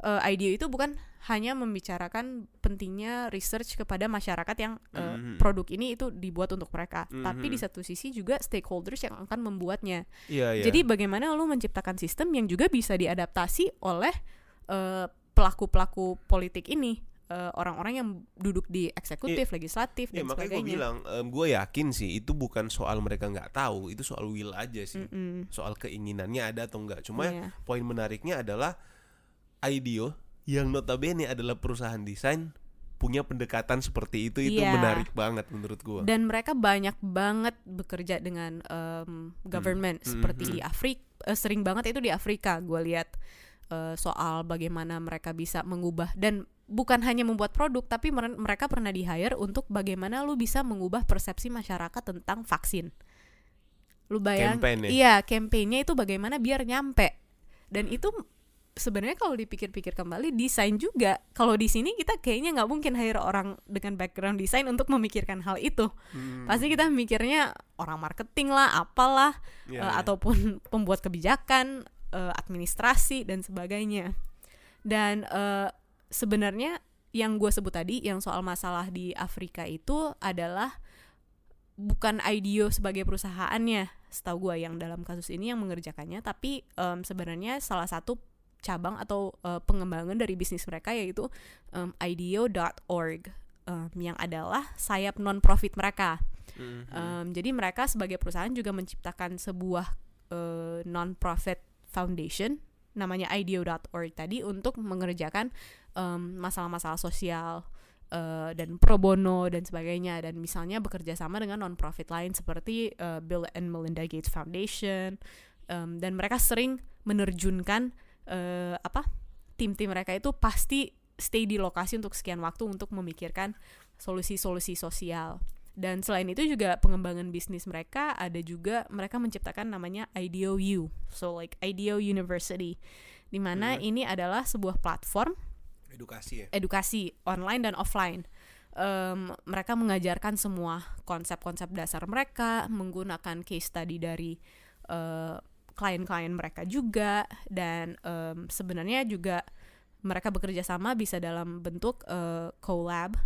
Speaker 2: uh, IDEO itu bukan hanya membicarakan pentingnya research kepada masyarakat yang uh,
Speaker 1: Mhm.
Speaker 2: produk ini itu dibuat untuk mereka, tapi
Speaker 1: Mhm.
Speaker 2: di satu sisi juga stakeholders yang akan membuatnya.
Speaker 1: Iya, iya.
Speaker 2: Jadi bagaimana lu menciptakan sistem yang juga bisa diadaptasi oleh uh, pelaku-pelaku politik ini, uh, orang-orang yang duduk di eksekutif, legislatif
Speaker 1: Ya
Speaker 2: dan
Speaker 1: makanya gue
Speaker 2: sebagainya.
Speaker 1: bilang, gue yakin sih itu bukan soal mereka nggak tahu, itu soal will aja sih,
Speaker 2: Mm-mm.
Speaker 1: soal keinginannya ada atau enggak. Cuma
Speaker 2: Iya.
Speaker 1: poin menariknya adalah IDEO yang notabene adalah perusahaan desain punya pendekatan seperti itu itu
Speaker 2: Iya.
Speaker 1: menarik banget menurut gue.
Speaker 2: Dan mereka banyak banget bekerja dengan um, government
Speaker 1: Hmm.
Speaker 2: seperti
Speaker 1: Hmm.
Speaker 2: di Afrika, sering banget itu di Afrika gue lihat uh, soal bagaimana mereka bisa mengubah dan bukan hanya membuat produk tapi mer- mereka pernah di hire untuk bagaimana lu bisa mengubah persepsi masyarakat tentang vaksin. Lu bayang,
Speaker 1: Campaign ya?
Speaker 2: iya campaignnya itu bagaimana biar nyampe dan itu sebenarnya kalau dipikir-pikir kembali desain juga kalau di sini kita kayaknya nggak mungkin hire orang dengan background desain untuk memikirkan hal itu
Speaker 1: Hmm.
Speaker 2: pasti kita mikirnya orang marketing lah apalah
Speaker 1: Iya,
Speaker 2: eh,
Speaker 1: iya.
Speaker 2: ataupun <laughs> pembuat kebijakan eh, administrasi dan sebagainya dan eh, sebenarnya yang gue sebut tadi yang soal masalah di Afrika itu adalah bukan IDEO sebagai perusahaannya setahu gue yang dalam kasus ini yang mengerjakannya tapi em, sebenarnya salah satu cabang atau eh, pengembangan dari bisnis mereka yaitu em, IDEO.org em, yang adalah sayap non profit mereka.
Speaker 1: Mhm.
Speaker 2: Um, jadi mereka sebagai perusahaan juga menciptakan sebuah uh, non-profit foundation namanya IDEO.org tadi untuk mengerjakan um, masalah-masalah sosial uh, dan pro bono dan sebagainya. Dan misalnya bekerja sama dengan non-profit lain seperti uh, Bill and Melinda Gates Foundation. Um, dan mereka sering menerjunkan uh, apa tim-tim mereka itu pasti stay di lokasi untuk sekian waktu untuk memikirkan solusi-solusi sosial dan selain itu juga pengembangan bisnis mereka ada juga mereka menciptakan namanya IDEO U so like IDEO University di mana
Speaker 1: Hmm.
Speaker 2: ini adalah sebuah platform
Speaker 1: edukasi ya.
Speaker 2: edukasi online dan offline. Em, mereka mengajarkan semua konsep-konsep dasar mereka menggunakan case study dari eh, klien-klien mereka juga dan em, sebenarnya juga mereka bekerja sama bisa dalam bentuk eh, collab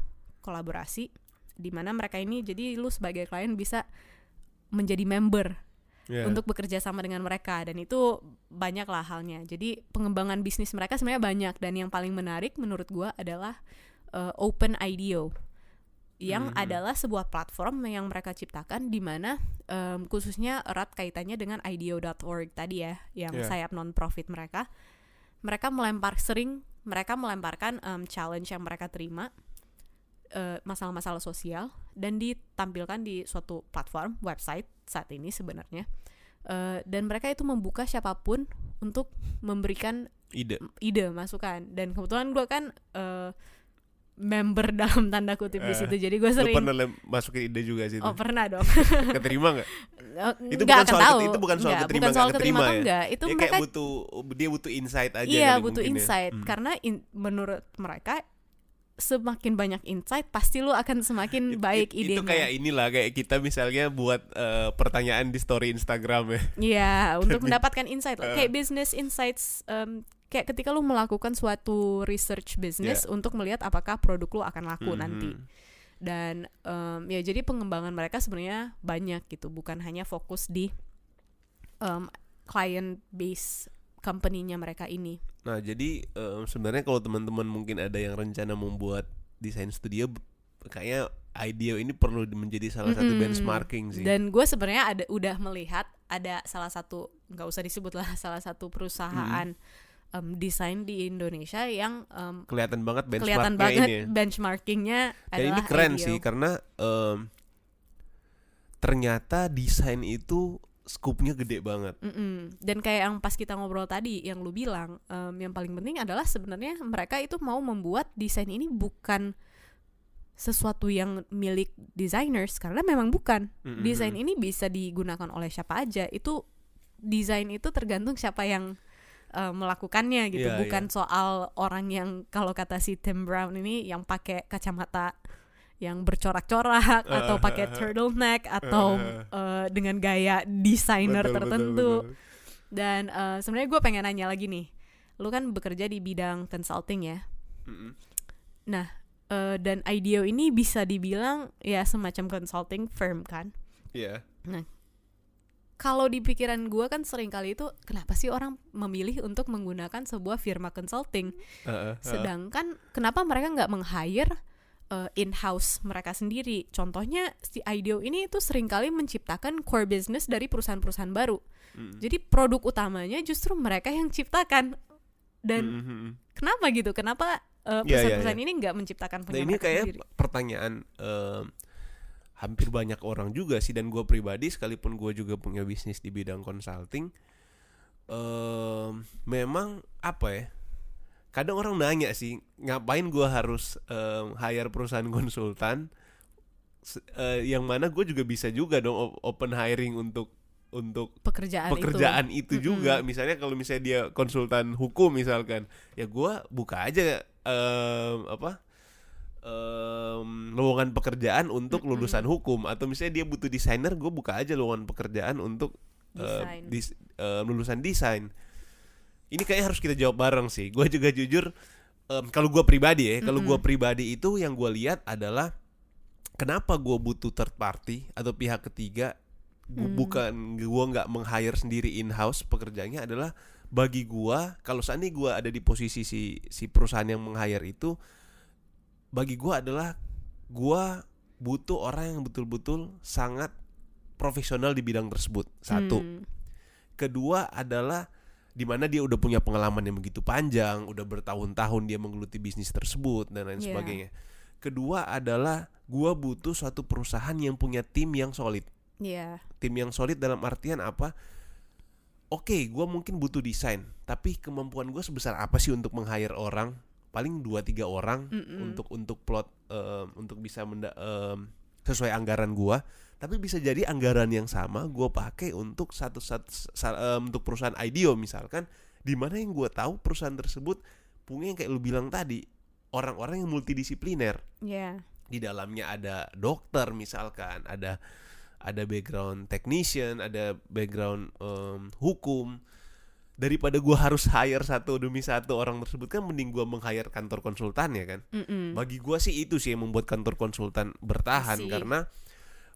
Speaker 2: kolaborasi di mana mereka ini jadi lu sebagai klien bisa menjadi member
Speaker 1: Iya.
Speaker 2: untuk bekerja sama dengan mereka dan itu banyak lah halnya. Jadi pengembangan bisnis mereka sebenarnya banyak dan yang paling menarik menurut gua adalah uh, Open IDEO yang
Speaker 1: Mhm.
Speaker 2: adalah sebuah platform yang mereka ciptakan di mana um, khususnya erat kaitannya dengan IDEO.org tadi ya yang
Speaker 1: Iya.
Speaker 2: sayap non profit mereka. Mereka melempar sering mereka melemparkan um, challenge yang mereka terima eh, masalah-masalah sosial dan ditampilkan di suatu platform website saat ini sebenarnya Eh, dan mereka itu membuka siapa pun untuk memberikan
Speaker 1: Ide.
Speaker 2: ide masukan dan kebetulan gue kan eh, member <laughs> dalam tanda kutip di
Speaker 1: Eh,
Speaker 2: situ jadi gue sering
Speaker 1: pernah masukin ide juga sih
Speaker 2: oh pernah dong <laughs>
Speaker 1: Keterima nggak?
Speaker 2: Eh,
Speaker 1: Itu bukan soal
Speaker 2: tahu
Speaker 1: itu bukan soal
Speaker 2: Nggak,
Speaker 1: keterima
Speaker 2: bukan
Speaker 1: nggak
Speaker 2: soal
Speaker 1: keterima
Speaker 2: keterima
Speaker 1: ya?
Speaker 2: enggak itu
Speaker 1: ya
Speaker 2: mereka
Speaker 1: kayak butuh dia butuh insight aja
Speaker 2: iya butuh
Speaker 1: ya.
Speaker 2: insight
Speaker 1: Hmm.
Speaker 2: karena in- menurut mereka semakin banyak insight pasti lu akan semakin baik
Speaker 1: it-
Speaker 2: idenya
Speaker 1: Itu kayak inilah kayak kita misalnya buat eh, pertanyaan di story Instagram ya.
Speaker 2: Iya, untuk <laughs> mendapatkan insight
Speaker 1: Eh.
Speaker 2: kayak business insights em, kayak ketika lu melakukan suatu research business untuk melihat apakah produk lu akan laku
Speaker 1: Mhm.
Speaker 2: nanti. Dan em, ya jadi pengembangan mereka sebenarnya banyak gitu, bukan hanya fokus di em, client base company-nya mereka ini.
Speaker 1: Nah, jadi eh, sebenarnya kalau teman-teman mungkin ada yang rencana membuat desain studio kayaknya IDEO ini perlu di- menjadi salah satu
Speaker 2: Mm-mm.
Speaker 1: benchmarking sih.
Speaker 2: Dan gue sebenarnya ada udah melihat ada salah satu nggak usah disebut lah <laughs> salah satu perusahaan em, desain di Indonesia yang em,
Speaker 1: kelihatan banget
Speaker 2: kelihatan banget
Speaker 1: ini. ya.
Speaker 2: benchmarkingnya
Speaker 1: Dan
Speaker 2: adalah
Speaker 1: ini keren
Speaker 2: IDEO.
Speaker 1: sih karena em, ternyata desain itu skupnya gede banget.
Speaker 2: Mm-mm. Dan kayak yang pas kita ngobrol tadi, yang lu bilang, em, yang paling penting adalah sebenarnya mereka itu mau membuat desain ini bukan sesuatu yang milik designers karena memang bukan.
Speaker 1: Mm-mm.
Speaker 2: Desain ini bisa digunakan oleh siapa aja. Itu desain itu tergantung siapa yang eh, melakukannya gitu.
Speaker 1: Iya,
Speaker 2: bukan soal orang yang kalau kata si Tim Brown ini yang pakai kacamata yang bercorak-corak atau pakai turtleneck atau eh, dengan gaya desainer
Speaker 1: Betul, betul,
Speaker 2: tertentu
Speaker 1: betul.
Speaker 2: dan eh, sebenarnya gue pengen nanya lagi nih lu kan bekerja di bidang consulting ya
Speaker 1: Mm-mm.
Speaker 2: nah eh, dan IDEO ini bisa dibilang ya semacam consulting firm kan
Speaker 1: Iya.
Speaker 2: Kalau di pikiran gue kan sering kali itu kenapa sih orang memilih untuk menggunakan sebuah firma consulting?
Speaker 1: Heeh, heeh.
Speaker 2: sedangkan kenapa mereka nggak meng-hire uh, in-house mereka sendiri? Contohnya si IDEO ini itu sering kali menciptakan core business dari perusahaan-perusahaan baru.
Speaker 1: Mm.
Speaker 2: jadi produk utamanya justru mereka yang ciptakan. Dan
Speaker 1: Mm, mm, mm.
Speaker 2: kenapa gitu? Kenapa uh,
Speaker 1: Iya, iya,
Speaker 2: perusahaan-perusahaan ini nggak menciptakan
Speaker 1: Nah
Speaker 2: punya
Speaker 1: ini
Speaker 2: mereka
Speaker 1: kayak
Speaker 2: sendiri?
Speaker 1: pertanyaan em, hampir banyak orang juga sih dan gue pribadi sekalipun gue juga punya bisnis di bidang consulting, em, memang apa ya? Kadang orang nanya sih ngapain gue harus em, hire perusahaan konsultan, eh, yang mana gue juga bisa juga dong open hiring untuk untuk
Speaker 2: pekerjaan,
Speaker 1: pekerjaan
Speaker 2: itu,
Speaker 1: itu, juga. Misalnya kalau misalnya dia konsultan hukum misalkan ya gua buka aja em, apa em, lowongan pekerjaan untuk lulusan hukum atau misalnya dia butuh desainer gue buka aja lowongan pekerjaan untuk
Speaker 2: Desain.
Speaker 1: dis- em, lulusan desain ini kayaknya harus kita jawab bareng sih gue juga jujur em, kalau gua pribadi ya kalau
Speaker 2: Mm-mm.
Speaker 1: gua pribadi itu yang gue lihat adalah kenapa gue butuh third party atau pihak ketiga Gu-
Speaker 2: Hmm.
Speaker 1: bukan gua nggak meng-hire sendiri in house pekerjaannya adalah bagi gua kalau seandainya gua ada di posisi si si perusahaan yang meng-hire itu bagi gua adalah gua butuh orang yang betul-betul sangat profesional di bidang tersebut satu
Speaker 2: Hmm.
Speaker 1: kedua adalah di mana dia udah punya pengalaman yang begitu panjang, udah bertahun-tahun dia menggeluti bisnis tersebut dan lain
Speaker 2: Iya.
Speaker 1: sebagainya. Kedua adalah gua butuh suatu perusahaan yang punya tim yang solid.
Speaker 2: Iya.
Speaker 1: Tim yang solid dalam artian apa? Oke, gua mungkin butuh desain, tapi kemampuan gue sebesar apa sih untuk meng-hire orang? Paling 2-3 orang
Speaker 2: Mm-mm.
Speaker 1: untuk untuk plot em, untuk bisa menda- em, sesuai anggaran gua tapi bisa jadi anggaran yang sama gua pakai untuk satu satu sa- em, untuk perusahaan IDEO misalkan di mana yang gua tahu perusahaan tersebut punya yang kayak lu bilang tadi orang-orang yang multidisipliner
Speaker 2: Iya.
Speaker 1: di dalamnya ada dokter misalkan ada ada background technician ada background em, hukum daripada gua harus hire satu demi satu orang tersebut kan mending gua meng-hire kantor konsultan ya kan
Speaker 2: Mm-mm.
Speaker 1: bagi gua sih itu sih yang membuat kantor konsultan bertahan
Speaker 2: Sih.
Speaker 1: karena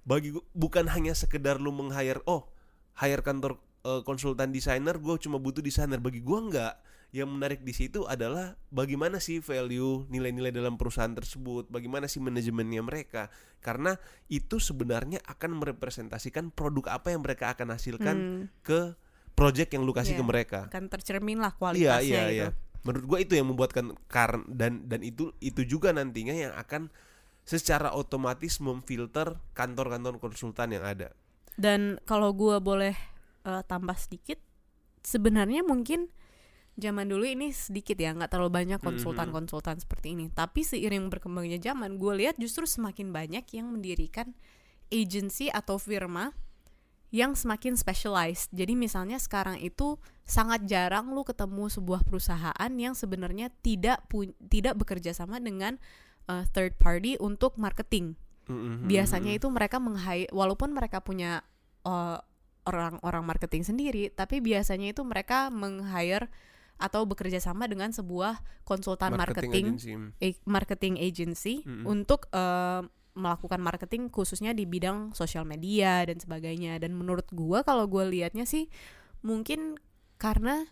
Speaker 1: bagi gua, bukan hanya sekedar lu meng-hire oh hire kantor eh, konsultan desainer gue cuma butuh desainer bagi gua enggak yang menarik di situ adalah bagaimana sih value nilai-nilai dalam perusahaan tersebut bagaimana sih manajemennya mereka karena itu sebenarnya akan merepresentasikan produk apa yang mereka akan hasilkan
Speaker 2: Hmm.
Speaker 1: ke project yang lu kasih
Speaker 2: Iya.
Speaker 1: ke mereka
Speaker 2: Akan tercermin lah
Speaker 1: Iya
Speaker 2: kualitasnya
Speaker 1: iya
Speaker 2: gitu.
Speaker 1: iya. Menurut gua itu yang membuatkan kar dan dan itu itu juga nantinya yang akan secara otomatis memfilter kantor-kantor konsultan yang ada.
Speaker 2: Dan kalau gua boleh eh, tambah sedikit, sebenarnya mungkin zaman dulu ini sedikit ya, nggak terlalu banyak
Speaker 1: Mhm.
Speaker 2: konsultan-konsultan seperti ini. Tapi seiring berkembangnya zaman, gue lihat justru semakin banyak yang mendirikan agency atau firma yang semakin specialized. Jadi misalnya sekarang itu sangat jarang lu ketemu sebuah perusahaan yang sebenarnya tidak tidak bekerja sama dengan eh, third party untuk marketing
Speaker 1: Mm-hmm.
Speaker 2: biasanya itu mereka menghai walaupun mereka punya uh, orang-orang marketing sendiri tapi biasanya itu mereka meng-hire atau bekerja sama dengan sebuah konsultan marketing
Speaker 1: agency.
Speaker 2: a- marketing agency
Speaker 1: Mm-mm.
Speaker 2: untuk uh, melakukan marketing khususnya di bidang sosial media dan sebagainya. Dan menurut gua kalau gua liatnya sih mungkin karena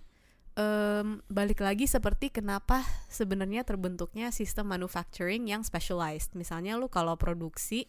Speaker 2: em, balik lagi seperti kenapa sebenarnya terbentuknya sistem manufacturing yang specialized. Misalnya lu kalau produksi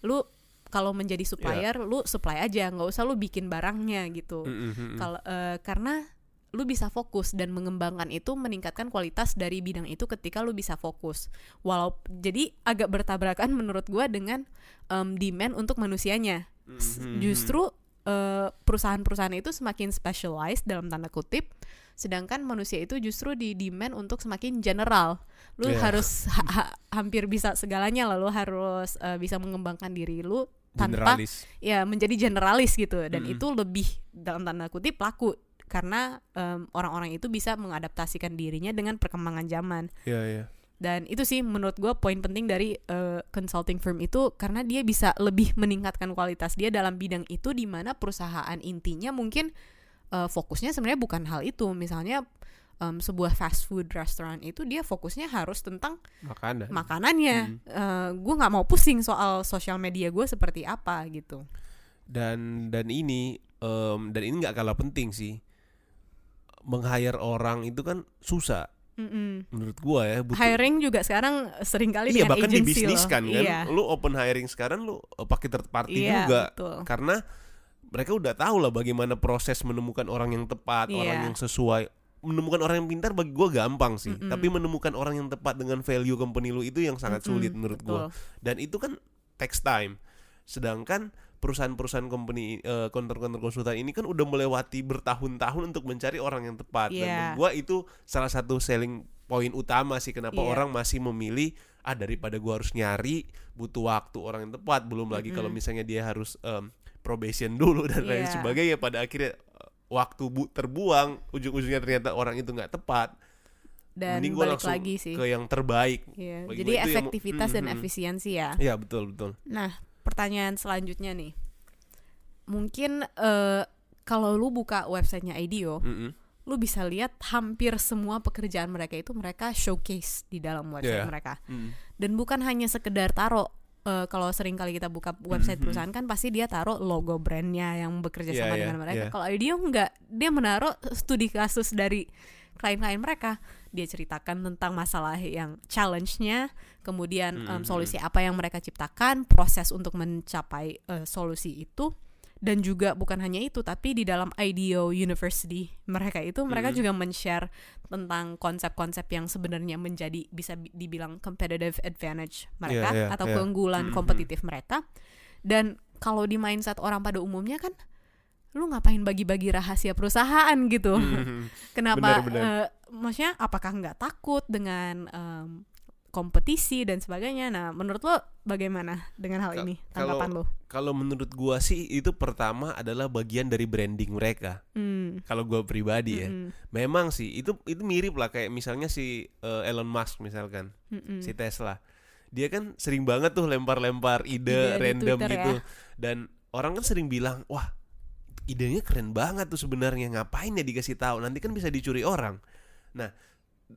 Speaker 2: lu kalau menjadi supplier lu supply aja nggak usah lu bikin barangnya gitu.
Speaker 1: Mm-hmm.
Speaker 2: kalau eh, karena lu bisa fokus dan mengembangkan itu meningkatkan kualitas dari bidang itu ketika lu bisa fokus. Walau jadi agak bertabrakan <laughs> menurut gua dengan em, demand untuk manusianya.
Speaker 1: Mhm.
Speaker 2: Justru eh, perusahaan-perusahaan itu semakin specialized dalam tanda kutip, sedangkan manusia itu justru di demand untuk semakin general. Lu
Speaker 1: Iya.
Speaker 2: harus ha- ha- hampir bisa segalanya lah, lu harus eh, bisa mengembangkan diri lu tanpa
Speaker 1: generalis.
Speaker 2: ya menjadi generalis gitu dan
Speaker 1: Mm-mm.
Speaker 2: itu lebih dalam tanda kutip laku karena em, orang-orang itu bisa mengadaptasikan dirinya dengan perkembangan zaman
Speaker 1: Iya iya.
Speaker 2: dan itu sih menurut gue poin penting dari eh, consulting firm itu karena dia bisa lebih meningkatkan kualitas dia dalam bidang itu di mana perusahaan intinya mungkin eh, fokusnya sebenarnya bukan hal itu misalnya em, sebuah fast food restaurant itu dia fokusnya harus tentang
Speaker 1: makanan
Speaker 2: makanannya. gue nggak mau pusing soal sosial media gue seperti apa gitu.
Speaker 1: dan dan ini em, dan ini nggak kalah penting sih meng-hire orang itu kan susah
Speaker 2: Mm-mm.
Speaker 1: menurut gua ya butuh
Speaker 2: Hiring juga sekarang sering kali
Speaker 1: iya bahkan
Speaker 2: agency
Speaker 1: dibisniskan
Speaker 2: loh.
Speaker 1: kan
Speaker 2: Iya.
Speaker 1: lu open hiring sekarang lu eh, pakai third party
Speaker 2: Iya,
Speaker 1: juga
Speaker 2: betul.
Speaker 1: karena mereka udah tahu lah bagaimana proses menemukan orang yang tepat orang
Speaker 2: Iya.
Speaker 1: yang sesuai menemukan orang yang pintar bagi gua gampang sih
Speaker 2: Mm-mm.
Speaker 1: tapi menemukan orang yang tepat dengan value company lu itu yang sangat sulit menurut gua dan itu kan takes time sedangkan perusahaan-perusahaan company eh, counter-counter konsultan ini kan udah melewati bertahun-tahun untuk mencari orang yang tepat dan
Speaker 2: Iya.
Speaker 1: gua itu salah satu selling point utama sih kenapa
Speaker 2: Iya.
Speaker 1: orang masih memilih ah daripada gua harus nyari butuh waktu orang yang tepat belum lagi kalau misalnya dia harus em, probation dulu dan lain
Speaker 2: Iya.
Speaker 1: sebagainya pada akhirnya eh, waktu bu- terbuang ujung-ujungnya ternyata orang itu nggak tepat
Speaker 2: Dan
Speaker 1: mending gua
Speaker 2: balik
Speaker 1: langsung
Speaker 2: lagi sih.
Speaker 1: ke yang terbaik bagi
Speaker 2: Jadi
Speaker 1: itu yang
Speaker 2: efektivitas dan
Speaker 1: Mhm.
Speaker 2: efisiensi ya.
Speaker 1: ya betul betul
Speaker 2: Nah, pertanyaan selanjutnya nih. Mungkin eh, kalau lu buka websitenya IDEO,
Speaker 1: Mm-mm.
Speaker 2: lu bisa lihat hampir semua pekerjaan mereka itu mereka showcase di dalam website
Speaker 1: Iya.
Speaker 2: mereka.
Speaker 1: Mm.
Speaker 2: Dan bukan hanya sekedar taruh eh, kalau sering kali kita buka website
Speaker 1: Mhm.
Speaker 2: perusahaan kan pasti dia taruh logo brandnya yang bekerja sama
Speaker 1: iya,
Speaker 2: dengan mereka.
Speaker 1: iya.
Speaker 2: Kalau IDEO enggak, dia menaruh studi kasus dari klien-klien mereka. Dia ceritakan tentang masalah yang challenge-nya, kemudian em,
Speaker 1: Mhm.
Speaker 2: solusi apa yang mereka ciptakan, proses untuk mencapai eh, solusi itu, dan juga bukan hanya itu, tapi di dalam IDEO University mereka itu mereka
Speaker 1: Mhm.
Speaker 2: juga men-share tentang konsep-konsep yang sebenarnya menjadi bisa bi- dibilang competitive advantage mereka
Speaker 1: Iya, iya,
Speaker 2: atau
Speaker 1: iya.
Speaker 2: keunggulan
Speaker 1: Mhm.
Speaker 2: kompetitif mereka. Dan kalau di mindset orang pada umumnya kan lu ngapain bagi-bagi rahasia perusahaan gitu.
Speaker 1: Mhm. <laughs>
Speaker 2: Kenapa
Speaker 1: Benar, benar.
Speaker 2: eh, maksudnya apakah nggak takut dengan em, kompetisi dan sebagainya. Nah, menurut lo bagaimana dengan hal
Speaker 1: Ka-
Speaker 2: ini?
Speaker 1: kalau-
Speaker 2: Tanggapan lo?
Speaker 1: Kalau menurut gua sih itu pertama adalah bagian dari branding mereka.
Speaker 2: Hmm.
Speaker 1: Kalau gua pribadi ya,
Speaker 2: mm-mm,
Speaker 1: memang sih itu itu mirip lah kayak misalnya si eh, Elon Musk misalkan,
Speaker 2: mm-mm.
Speaker 1: si Tesla. Dia kan sering banget tuh lempar-lempar ide,
Speaker 2: Ide
Speaker 1: random
Speaker 2: Twitter
Speaker 1: gitu.
Speaker 2: ya.
Speaker 1: Dan orang kan sering bilang, "Wah, idenya keren banget tuh sebenarnya. Ngapain ya dikasih tahu? Nanti kan bisa dicuri orang." Nah,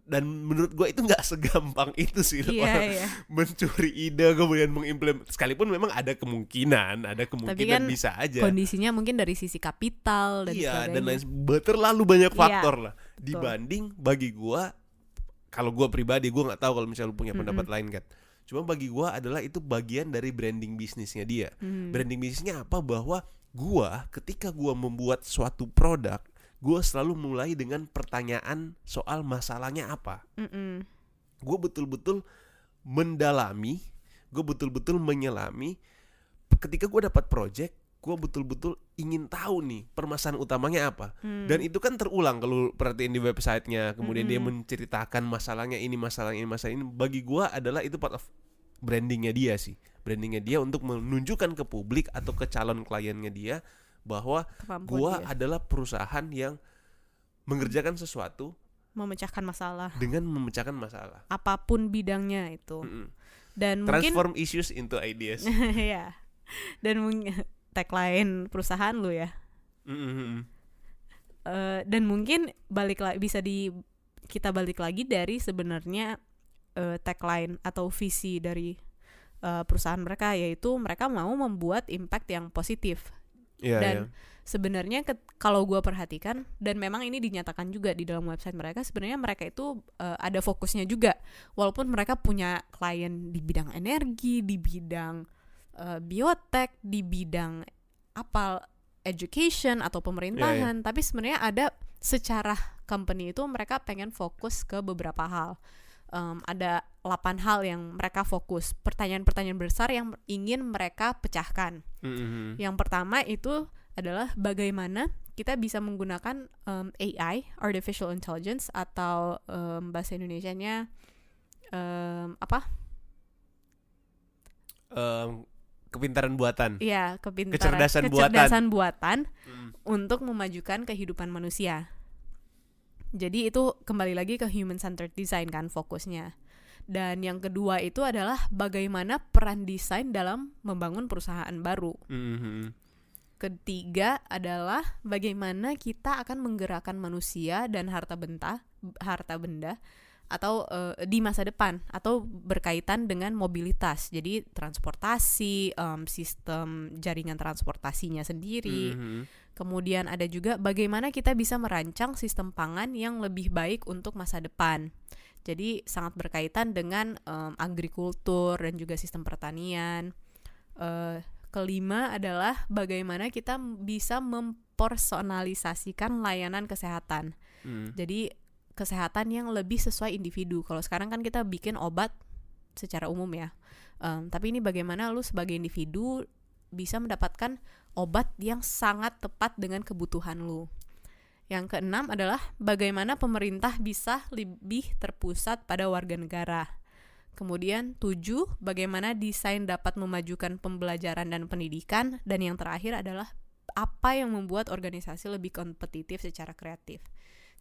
Speaker 1: dan menurut gua itu nggak <laughs> segampang itu sih orang
Speaker 2: iya.
Speaker 1: mencuri ide kemudian mengimplement sekalipun memang ada kemungkinan ada kemungkinan
Speaker 2: kan
Speaker 1: bisa aja
Speaker 2: Kondisinya mungkin dari sisi kapital dan
Speaker 1: iya dan lain terlalu banyak
Speaker 2: Iya,
Speaker 1: faktor lah dibanding bagi gua kalau gua pribadi gua nggak tahu kalau misalnya lu punya pendapat lain kan cuma bagi gua adalah itu bagian dari branding bisnisnya dia
Speaker 2: Hmm.
Speaker 1: branding bisnisnya apa bahwa gua ketika gua membuat suatu produk gua selalu mulai dengan pertanyaan soal masalahnya apa
Speaker 2: Mm-mm.
Speaker 1: gue betul-betul mendalami gue betul-betul menyelami ketika gue dapat project gue betul-betul ingin tahu nih permasalahan utamanya apa
Speaker 2: Hmm.
Speaker 1: dan itu kan terulang kalau perhatiin di websitenya kemudian dia
Speaker 2: Mm-mm.
Speaker 1: menceritakan masalahnya ini masalah ini masalah ini bagi gue adalah itu part of brandingnya dia sih brandingnya dia untuk menunjukkan ke publik atau ke calon kliennya dia bahwa
Speaker 2: Kemampuan
Speaker 1: gue
Speaker 2: dia
Speaker 1: adalah perusahaan yang mengerjakan sesuatu
Speaker 2: memecahkan masalah
Speaker 1: dengan memecahkan masalah
Speaker 2: apa pun bidangnya itu.
Speaker 1: Mm-mm.
Speaker 2: Dan mungkin
Speaker 1: transform issues into ideas <laughs>
Speaker 2: ya. Dan mungkin tagline perusahaan lu ya.
Speaker 1: Mm-mm.
Speaker 2: Eh, dan mungkin balik lagi bisa di kita balik lagi dari sebenarnya eh, tagline atau visi dari eh, perusahaan mereka yaitu mereka mau membuat impact yang positif.
Speaker 1: Iya,
Speaker 2: dan
Speaker 1: iya.
Speaker 2: sebenarnya kalau gue perhatikan dan memang ini dinyatakan juga di dalam website mereka sebenarnya mereka itu eh, ada fokusnya juga. Walaupun mereka punya klien di bidang energi di bidang eh, biotek di bidang apa education atau pemerintahan tapi sebenarnya ada secara company itu mereka pengen fokus ke beberapa hal Em, ada 8 hal yang mereka fokus pertanyaan-pertanyaan besar yang ingin mereka pecahkan
Speaker 1: Mm-mm.
Speaker 2: yang pertama itu adalah bagaimana kita bisa menggunakan um, AI, artificial intelligence atau um, bahasa Indonesianya um, apa?
Speaker 1: Em, kepintaran buatan
Speaker 2: Iya, kepintaran,
Speaker 1: Kecerdasan buatan.
Speaker 2: kecerdasan buatan
Speaker 1: Mm.
Speaker 2: untuk memajukan kehidupan manusia. Jadi itu kembali lagi ke human centered design kan fokusnya. Dan yang kedua itu adalah bagaimana peran desain dalam membangun perusahaan baru.
Speaker 1: Mm-mm.
Speaker 2: Ketiga adalah bagaimana kita akan menggerakkan manusia dan harta benda harta benda atau uh, di masa depan atau berkaitan dengan mobilitas. Jadi transportasi, um, sistem jaringan transportasinya sendiri.
Speaker 1: Mhm.
Speaker 2: Kemudian ada juga bagaimana kita bisa merancang sistem pangan yang lebih baik untuk masa depan. Jadi sangat berkaitan dengan um, agrikultur dan juga sistem pertanian. Uh, kelima adalah bagaimana kita bisa mempersonalisasikan layanan kesehatan.
Speaker 1: Hmm.
Speaker 2: Jadi kesehatan yang lebih sesuai individu. Kalau sekarang kan kita bikin obat secara umum ya. Um, tapi ini bagaimana lu sebagai individu bisa mendapatkan obat yang sangat tepat dengan kebutuhan lu. Yang keenam adalah bagaimana pemerintah bisa lebih terpusat pada warga negara. Kemudian tujuh, bagaimana desain dapat memajukan pembelajaran dan pendidikan. Dan yang terakhir adalah apa yang membuat organisasi lebih kompetitif secara kreatif.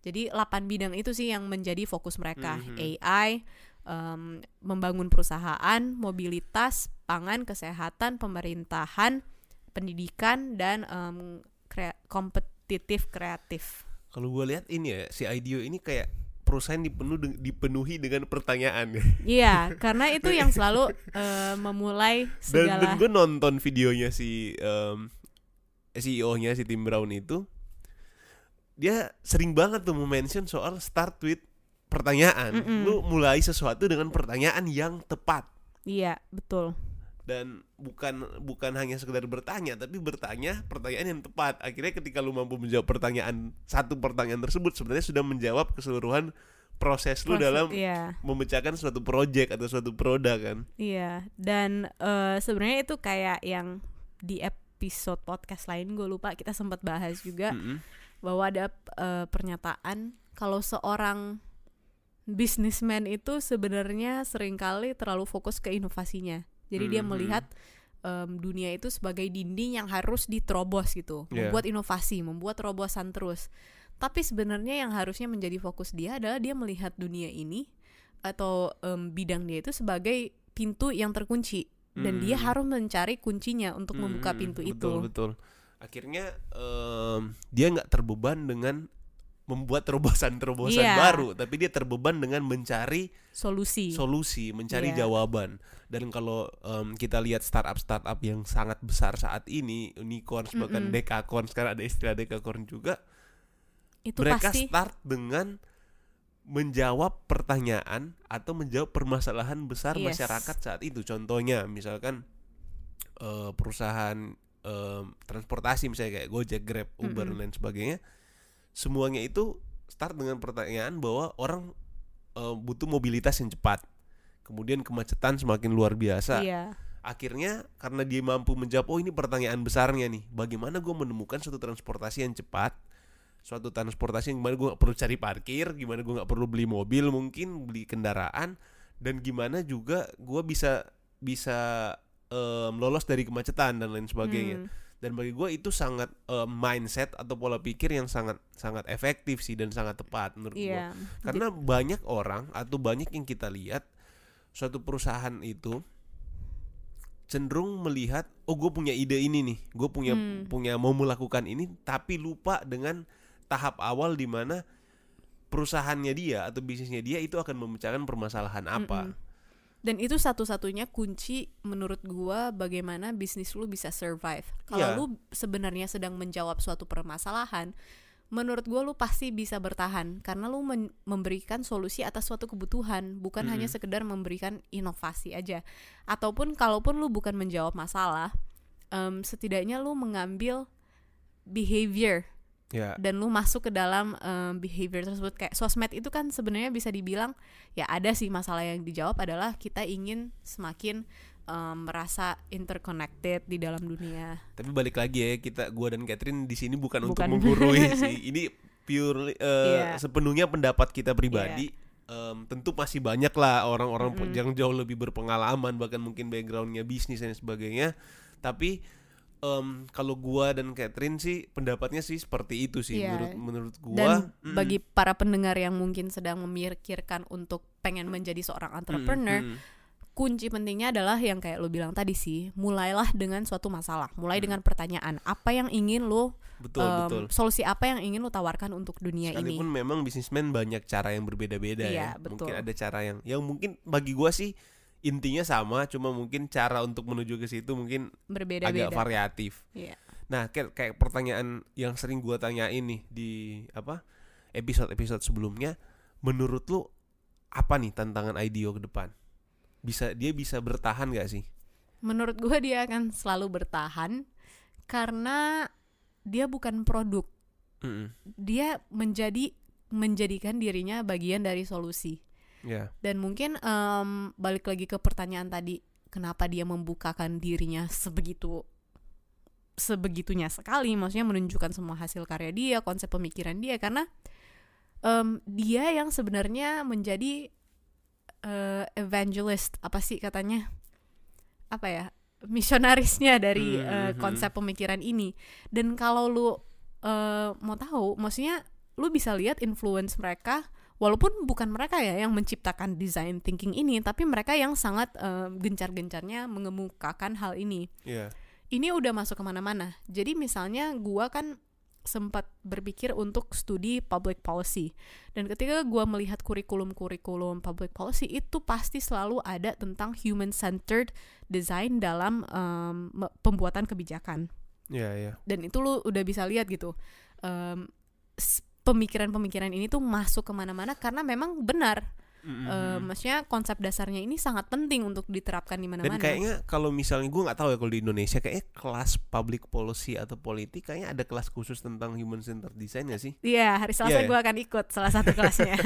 Speaker 2: Jadi 8 bidang itu sih yang menjadi fokus mereka.
Speaker 1: Mhm.
Speaker 2: AI, em, membangun perusahaan, mobilitas, pangan, kesehatan, pemerintahan, pendidikan dan em, krea- kompetitif kreatif.
Speaker 1: Kalau gue lihat ini ya si IDEO ini kayak perusahaan dipenuh deng- dipenuhi dengan pertanyaan
Speaker 2: Iya, <laughs> karena itu yang selalu eh, memulai
Speaker 1: dan, dan
Speaker 2: segala
Speaker 1: gue nonton videonya si em, CEO-nya si Tim Brown itu dia sering banget tuh mention soal start with pertanyaan
Speaker 2: Mm-mm.
Speaker 1: lu mulai sesuatu dengan pertanyaan yang tepat
Speaker 2: Iya, betul.
Speaker 1: dan bukan bukan hanya sekedar bertanya tapi bertanya pertanyaan yang tepat akhirnya ketika lu mampu menjawab pertanyaan satu pertanyaan tersebut sebenarnya sudah menjawab keseluruhan proses lu
Speaker 2: Proses-
Speaker 1: dalam
Speaker 2: Iya.
Speaker 1: memecahkan suatu project atau suatu produk kan
Speaker 2: Iya, dan eh, sebenarnya itu kayak yang di episode podcast lain gue lupa kita sempat bahas juga
Speaker 1: Mm-mm.
Speaker 2: bahwa ada eh, pernyataan kalau seorang businessman itu sebenarnya sering kali terlalu fokus ke inovasinya. Jadi dia
Speaker 1: Mhm.
Speaker 2: melihat em, dunia itu sebagai dinding yang harus diterobos gitu,
Speaker 1: Iya.
Speaker 2: membuat inovasi, membuat terobosan terus. Tapi sebenarnya yang harusnya menjadi fokus dia adalah dia melihat dunia ini atau em, bidang dia itu sebagai pintu yang terkunci dan dia
Speaker 1: Hmm.
Speaker 2: harus mencari kuncinya untuk membuka
Speaker 1: Hmm,
Speaker 2: pintu
Speaker 1: betul,
Speaker 2: itu.
Speaker 1: betul akhirnya em, dia nggak terbeban dengan membuat terobosan-terobosan
Speaker 2: Iya.
Speaker 1: baru tapi dia terbeban dengan mencari
Speaker 2: Solusi.
Speaker 1: solusi mencari
Speaker 2: Iya.
Speaker 1: jawaban dan kalau em, kita lihat startup startup yang sangat besar saat ini unicorns bahkan
Speaker 2: Mm-mm.
Speaker 1: dekakorn sekarang ada istilah dekakorn juga
Speaker 2: itu
Speaker 1: mereka
Speaker 2: pasti
Speaker 1: start dengan menjawab pertanyaan atau menjawab permasalahan besar
Speaker 2: Yes.
Speaker 1: masyarakat saat itu. Contohnya misalkan eh, perusahaan eh, transportasi misalnya kayak Gojek, Grab, Uber
Speaker 2: Mm-mm.
Speaker 1: dan lain sebagainya, semuanya itu start dengan pertanyaan bahwa orang eh, butuh mobilitas yang cepat. Kemudian kemacetan semakin luar biasa.
Speaker 2: Iya.
Speaker 1: Akhirnya karena dia mampu menjawab oh ini pertanyaan besarnya nih, bagaimana gue menemukan suatu transportasi yang cepat, suatu transportasi yang gimana gue gak perlu cari parkir, gimana gue nggak perlu beli mobil mungkin beli kendaraan dan gimana juga gue bisa bisa em, lolos dari kemacetan dan lain sebagainya.
Speaker 2: Hmm.
Speaker 1: Dan bagi gue itu sangat em, mindset atau pola pikir yang sangat sangat efektif sih dan sangat tepat menurut gue.
Speaker 2: Iya.
Speaker 1: Karena banyak orang atau banyak yang kita lihat suatu perusahaan itu cenderung melihat oh gue punya ide ini nih, gue punya
Speaker 2: Hmm.
Speaker 1: punya mau melakukan ini tapi lupa dengan tahap awal di mana perusahaannya dia atau bisnisnya dia itu akan memecahkan permasalahan apa.
Speaker 2: Mm-mm. Dan itu satu-satunya kunci menurut gua bagaimana bisnis lu bisa survive. Kalau
Speaker 1: Iya.
Speaker 2: lu sebenarnya sedang menjawab suatu permasalahan, menurut gua lu pasti bisa bertahan karena lu memberikan solusi atas suatu kebutuhan, bukan hanya
Speaker 1: Mm-mm.
Speaker 2: sekedar memberikan inovasi aja. Ataupun kalaupun lu bukan menjawab masalah, em, setidaknya lu mengambil behavior
Speaker 1: Ya.
Speaker 2: dan lu masuk ke dalam em, behavior tersebut kayak sosmed itu kan sebenarnya bisa dibilang ya ada sih masalah yang dijawab adalah kita ingin semakin em, merasa interconnected di dalam dunia.
Speaker 1: Tapi balik lagi ya kita gua dan Catherine di sini bukan, untuk
Speaker 2: Bukan.
Speaker 1: menggurui <laughs> sih. Ini purely eh,
Speaker 2: Iya.
Speaker 1: sepenuhnya pendapat kita pribadi. Em, tentu masih banyak lah orang-orang
Speaker 2: Mm-mm.
Speaker 1: yang jauh lebih berpengalaman bahkan mungkin backgroundnya bisnis dan sebagainya. Tapi em, kalau gua dan Catherine sih pendapatnya sih seperti itu sih
Speaker 2: Iya.
Speaker 1: menurut menurut gua.
Speaker 2: Dan
Speaker 1: mm,
Speaker 2: bagi para pendengar yang mungkin sedang memikirkan untuk pengen menjadi seorang
Speaker 1: mm,
Speaker 2: entrepreneur,
Speaker 1: mm,
Speaker 2: kunci pentingnya adalah yang kayak lo bilang tadi sih mulailah dengan suatu masalah mulai dengan pertanyaan apa yang ingin lo
Speaker 1: betul
Speaker 2: em,
Speaker 1: betul
Speaker 2: solusi apa yang ingin lo tawarkan untuk dunia ini
Speaker 1: sekalipun memang bisnismen banyak cara yang berbeda-beda
Speaker 2: Iya,
Speaker 1: ya
Speaker 2: betul.
Speaker 1: mungkin ada cara yang yang mungkin bagi gua sih intinya sama cuma mungkin cara untuk menuju ke situ mungkin agak
Speaker 2: berbeda-beda
Speaker 1: variatif.
Speaker 2: Iya.
Speaker 1: nah kayak, kayak pertanyaan yang sering gua tanyain nih di apa episode-episode sebelumnya menurut lu apa nih tantangan IDEO ke depan? Bisa dia bisa bertahan gak sih?
Speaker 2: Menurut gue dia akan selalu bertahan karena dia bukan produk.
Speaker 1: Mm-mm.
Speaker 2: dia menjadi menjadikan dirinya bagian dari solusi
Speaker 1: ya.
Speaker 2: Dan mungkin em, balik lagi ke pertanyaan tadi kenapa dia membukakan dirinya sebegitu sebegitunya sekali? Maksudnya menunjukkan semua hasil karya dia konsep pemikiran dia karena em, dia yang sebenarnya menjadi eh, evangelist apa sih katanya? Apa ya? Misionarisnya dari
Speaker 1: Hmm,
Speaker 2: eh,
Speaker 1: hmm.
Speaker 2: konsep pemikiran ini. Dan kalau lu eh, mau tahu maksudnya lu bisa lihat influence mereka walaupun bukan mereka ya yang menciptakan design thinking ini tapi mereka yang sangat eh, gencar-gencarnya mengemukakan hal ini.
Speaker 1: Ya
Speaker 2: ini udah masuk ke mana-mana. Jadi misalnya gua kan sempat berpikir untuk studi public policy. Dan ketika gua melihat kurikulum-kurikulum public policy itu pasti selalu ada tentang human centered design dalam me- pembuatan kebijakan.
Speaker 1: Ya ya
Speaker 2: dan itu lu udah bisa lihat gitu. S- pemikiran-pemikiran ini tuh masuk ke mana-mana karena memang benar
Speaker 1: Mm-mm.
Speaker 2: Em, maksudnya konsep dasarnya ini sangat penting untuk diterapkan di
Speaker 1: Dan
Speaker 2: mana-mana
Speaker 1: kayaknya kalau misalnya gue nggak tahu ya kalau di Indonesia kayaknya kelas public policy atau politik kayaknya ada kelas khusus tentang human centered design ya sih.
Speaker 2: Iya hari Selasa
Speaker 1: Iya, ya?
Speaker 2: gue akan ikut salah satu <laughs> kelasnya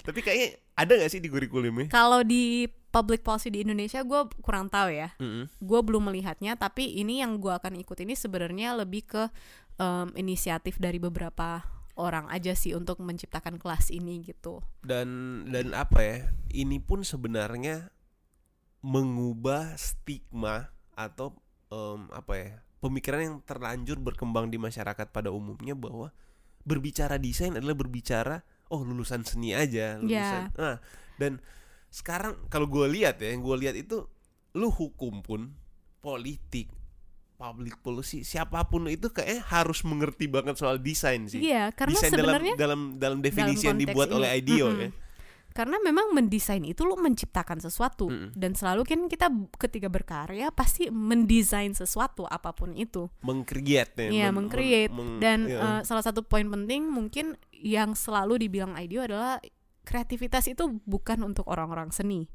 Speaker 1: Tapi kayaknya ada nggak sih di kurikulumnya?
Speaker 2: kalau di public policy di Indonesia gue kurang tahu ya
Speaker 1: Mm-mm.
Speaker 2: gue belum melihatnya tapi ini yang gue akan ikut ini sebenarnya lebih ke em, inisiatif dari beberapa orang aja sih untuk menciptakan kelas ini gitu
Speaker 1: Dan dan apa ya? Ini pun sebenarnya mengubah stigma atau em, apa ya? Pemikiran yang terlanjur berkembang di masyarakat pada umumnya bahwa berbicara desain adalah berbicara oh lulusan seni aja, lulusan. Nah, dan sekarang kalau gue lihat ya, yang gue lihat itu lu hukum pun politik public policy siapa pun itu kayaknya harus mengerti banget soal desain sih.
Speaker 2: iya karena
Speaker 1: desain dalam
Speaker 2: sebenarnya
Speaker 1: dalam dalam definisi yang
Speaker 2: konteks
Speaker 1: dibuat
Speaker 2: ini.
Speaker 1: oleh IDEO
Speaker 2: Mm-mm.
Speaker 1: ya.
Speaker 2: karena memang mendesain itu lo menciptakan sesuatu
Speaker 1: Mm-mm.
Speaker 2: dan selalu kan kita ketika berkarya pasti mendesain sesuatu apa pun itu
Speaker 1: Mengcreate ya.
Speaker 2: Iya,
Speaker 1: men-
Speaker 2: meng-create.
Speaker 1: men-
Speaker 2: dan
Speaker 1: iya.
Speaker 2: eh, salah satu poin penting mungkin yang selalu dibilang IDEO adalah kreativitas itu bukan untuk orang-orang seni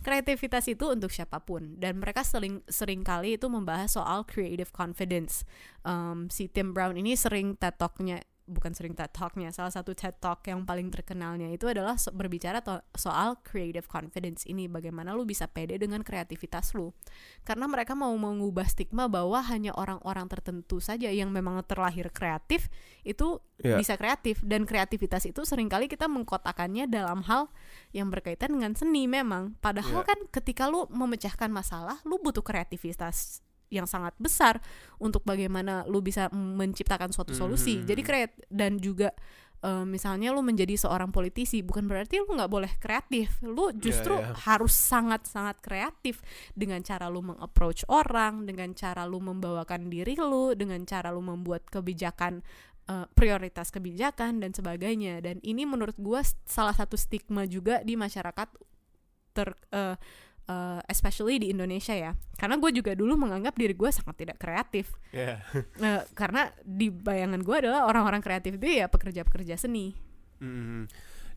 Speaker 2: Kreativitas itu untuk siapa pun. Dan mereka sering sering kali itu membahas soal creative confidence. Em, si Tim Brown ini sering TED Talk-nya bukan sering TED Talk-nya salah satu TED Talk yang paling terkenalnya itu adalah so- berbicara soal creative confidence ini bagaimana lu bisa pede dengan kreativitas lu karena mereka mau mengubah stigma bahwa hanya orang-orang tertentu saja yang memang terlahir kreatif itu
Speaker 1: Iya.
Speaker 2: bisa kreatif dan kreativitas itu sering kali kita mengkotakannya dalam hal yang berkaitan dengan seni memang padahal
Speaker 1: Iya.
Speaker 2: kan ketika lu memecahkan masalah lu butuh kreativitas yang sangat besar untuk bagaimana lu bisa menciptakan suatu solusi
Speaker 1: Mhm.
Speaker 2: jadi kreat dan juga eh, misalnya lu menjadi seorang politisi bukan berarti lu nggak boleh kreatif lu justru
Speaker 1: iya.
Speaker 2: harus sangat-sangat kreatif dengan cara lu mengapproach orang dengan cara lu membawakan diri lu dengan cara lu membuat kebijakan eh, prioritas kebijakan dan sebagainya dan ini menurut gua s- salah satu stigma juga di masyarakat ter eh, eh, especially di Indonesia ya karena gue juga dulu menganggap diri gue sangat tidak kreatif
Speaker 1: Iya.
Speaker 2: Eh, <laughs> karena di bayangan gue adalah orang-orang kreatif itu ya pekerja-pekerja seni
Speaker 1: Mm-mm.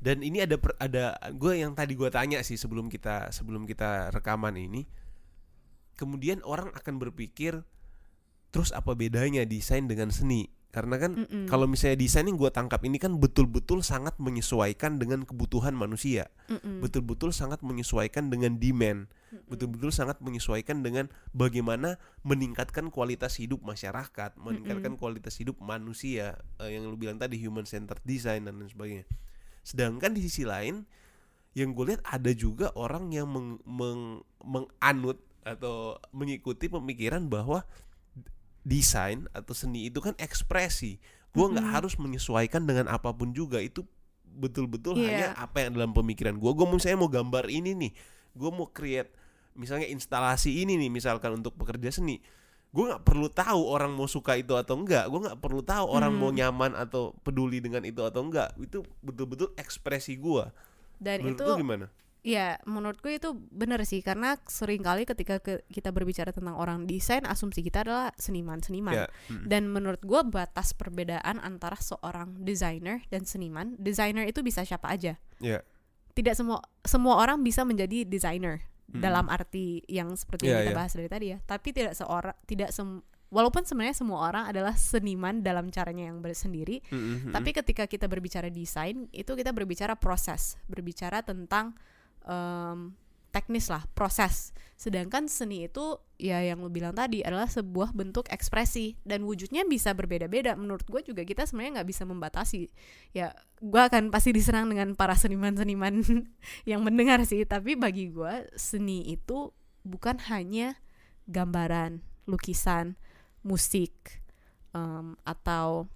Speaker 1: Dan ini ada per- ada gue yang tadi gue tanya sih sebelum kita sebelum kita rekaman ini. Kemudian orang akan berpikir terus apa bedanya desain dengan seni? Karena kan
Speaker 2: Mm-mm.
Speaker 1: kalau misalnya desain yang gue tangkap ini kan betul-betul sangat menyesuaikan dengan kebutuhan manusia. Betul-betul sangat menyesuaikan dengan demand, betul-betul sangat menyesuaikan dengan bagaimana meningkatkan kualitas hidup masyarakat, meningkatkan kualitas hidup manusia eh, yang lu bilang tadi human centered design dan lain sebagainya. Sedangkan di sisi lain yang gue lihat ada juga orang yang meng, meng- menganut atau mengikuti pemikiran bahwa desain atau seni itu kan ekspresi. Gue nggak
Speaker 2: Mm-mm.
Speaker 1: harus menyesuaikan dengan apa pun juga itu betul-betul
Speaker 2: Iya.
Speaker 1: hanya apa yang dalam pemikiran gue. Gue misalnya mau gambar ini nih, gue mau create misalnya instalasi ini nih misalkan untuk pekerja seni gue nggak perlu tahu orang mau suka itu atau enggak gue nggak perlu tahu orang mau
Speaker 2: Hmm.
Speaker 1: nyaman atau peduli dengan itu atau enggak itu betul-betul ekspresi gue
Speaker 2: dan
Speaker 1: menurut
Speaker 2: itu
Speaker 1: gimana
Speaker 2: Ya, menurut gue itu benar sih karena sering kali ketika ke- kita berbicara tentang orang desain, asumsi kita adalah seniman-seniman.
Speaker 1: ya mm.
Speaker 2: Dan menurut gue batas perbedaan antara seorang desainer dan seniman, desainer itu bisa siapa aja.
Speaker 1: ya
Speaker 2: Tidak semua semua orang bisa menjadi desainer
Speaker 1: Mm.
Speaker 2: dalam arti yang seperti
Speaker 1: Iya,
Speaker 2: yang kita
Speaker 1: iya.
Speaker 2: bahas dari tadi ya. Tapi tidak seorang tidak sem walaupun sebenarnya semua orang adalah seniman dalam caranya yang bersendiri,
Speaker 1: Mm, mm, mm.
Speaker 2: tapi ketika kita berbicara desain, itu kita berbicara proses, berbicara tentang em, teknis lah, proses. Sedangkan seni itu ya yang lu bilang tadi adalah sebuah bentuk ekspresi dan wujudnya bisa berbeda-beda. Menurut gue juga kita sebenarnya nggak bisa membatasi. Ya, gue akan pasti diserang dengan para seniman-seniman <laughs> yang mendengar sih. Tapi bagi gue seni itu bukan hanya gambaran, lukisan, musik, em, atau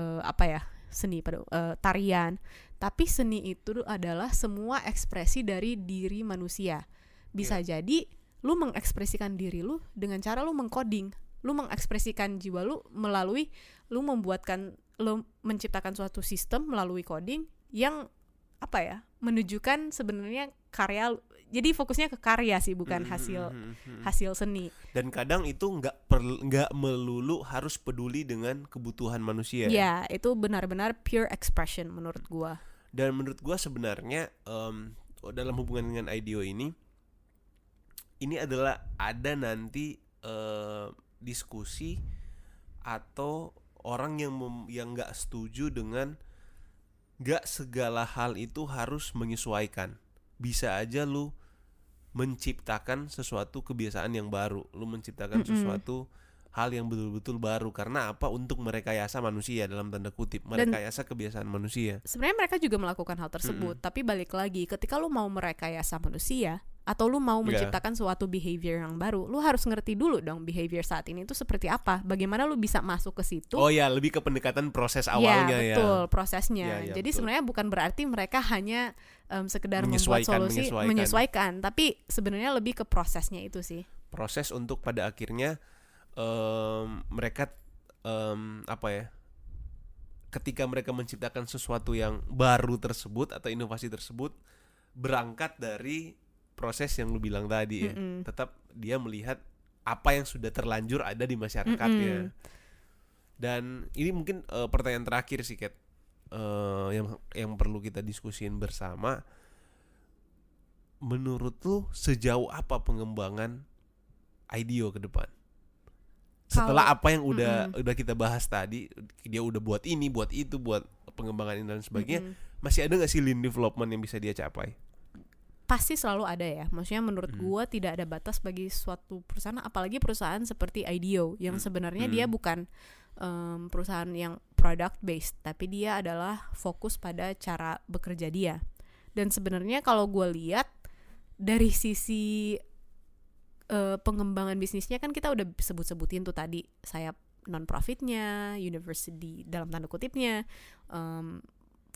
Speaker 2: eh, apa ya seni pada eh, tarian tapi seni itu adalah semua ekspresi dari diri manusia. Bisa jadi lu mengekspresikan diri lu dengan cara lu mengcoding. Lu mengekspresikan jiwa lu melalui lu membuatkan lu menciptakan suatu sistem melalui coding yang apa ya menunjukkan sebenarnya karya jadi fokusnya ke karya sih bukan
Speaker 1: Mm,
Speaker 2: hasil
Speaker 1: mm, mm, mm.
Speaker 2: hasil seni.
Speaker 1: Dan kadang itu nggak nggak melulu harus peduli dengan kebutuhan manusia.
Speaker 2: Ya itu benar-benar pure expression menurut gua.
Speaker 1: Dan menurut gua sebenarnya em, dalam hubungan dengan IDEO ini ini adalah ada nanti eh, diskusi atau orang yang mem- yang nggak setuju dengan nggak segala hal itu harus menyesuaikan bisa aja lu menciptakan sesuatu kebiasaan yang baru lu menciptakan
Speaker 2: Mm-mm.
Speaker 1: sesuatu hal yang betul-betul baru karena apa untuk merekayasa manusia dalam tanda kutip merekayasa kebiasaan manusia
Speaker 2: sebenarnya mereka juga melakukan hal tersebut tapi balik lagi ketika lu mau merekayasa manusia atau lu mau
Speaker 1: Iya.
Speaker 2: menciptakan suatu behavior yang baru lu harus ngerti dulu dong behavior saat ini itu seperti apa bagaimana lu bisa masuk ke situ
Speaker 1: Oh ya, lebih ke pendekatan proses
Speaker 2: Ya,
Speaker 1: awalnya ya.
Speaker 2: betul prosesnya.
Speaker 1: Ya, ya,
Speaker 2: Jadi
Speaker 1: betul.
Speaker 2: sebenarnya bukan berarti mereka hanya em, sekedar membuat solusi
Speaker 1: menyesuaikan.
Speaker 2: menyesuaikan, tapi sebenarnya lebih ke prosesnya itu sih.
Speaker 1: Proses untuk pada akhirnya em, mereka em, apa ya? Ketika mereka menciptakan sesuatu yang baru tersebut atau inovasi tersebut berangkat dari proses yang lu bilang tadi ya.
Speaker 2: Mm-mm.
Speaker 1: Tetap dia melihat apa yang sudah terlanjur ada di masyarakatnya.
Speaker 2: Mm-mm.
Speaker 1: Dan ini mungkin eh, pertanyaan terakhir sih, Kat. Eh, yang yang perlu kita diskusin bersama. Menurut lu sejauh apa pengembangan IDEO ke depan? Setelah
Speaker 2: Kalau-
Speaker 1: apa yang udah udah kita bahas tadi, dia udah buat ini, buat itu, buat pengembangan ini dan sebagainya,
Speaker 2: Mm-mm.
Speaker 1: masih ada nggak sih lean development yang bisa dia capai?
Speaker 2: Pasti selalu ada ya. Maksudnya menurut
Speaker 1: Hmm.
Speaker 2: gua tidak ada batas bagi suatu perusahaan, apalagi perusahaan seperti IDEO yang
Speaker 1: Hmm.
Speaker 2: sebenarnya
Speaker 1: Hmm.
Speaker 2: dia bukan em, perusahaan yang product based, tapi dia adalah fokus pada cara bekerja dia. Dan sebenarnya kalau gua lihat dari sisi eh, pengembangan bisnisnya kan kita udah sebut-sebutin tuh tadi sayap non profitnya, university dalam tanda kutipnya,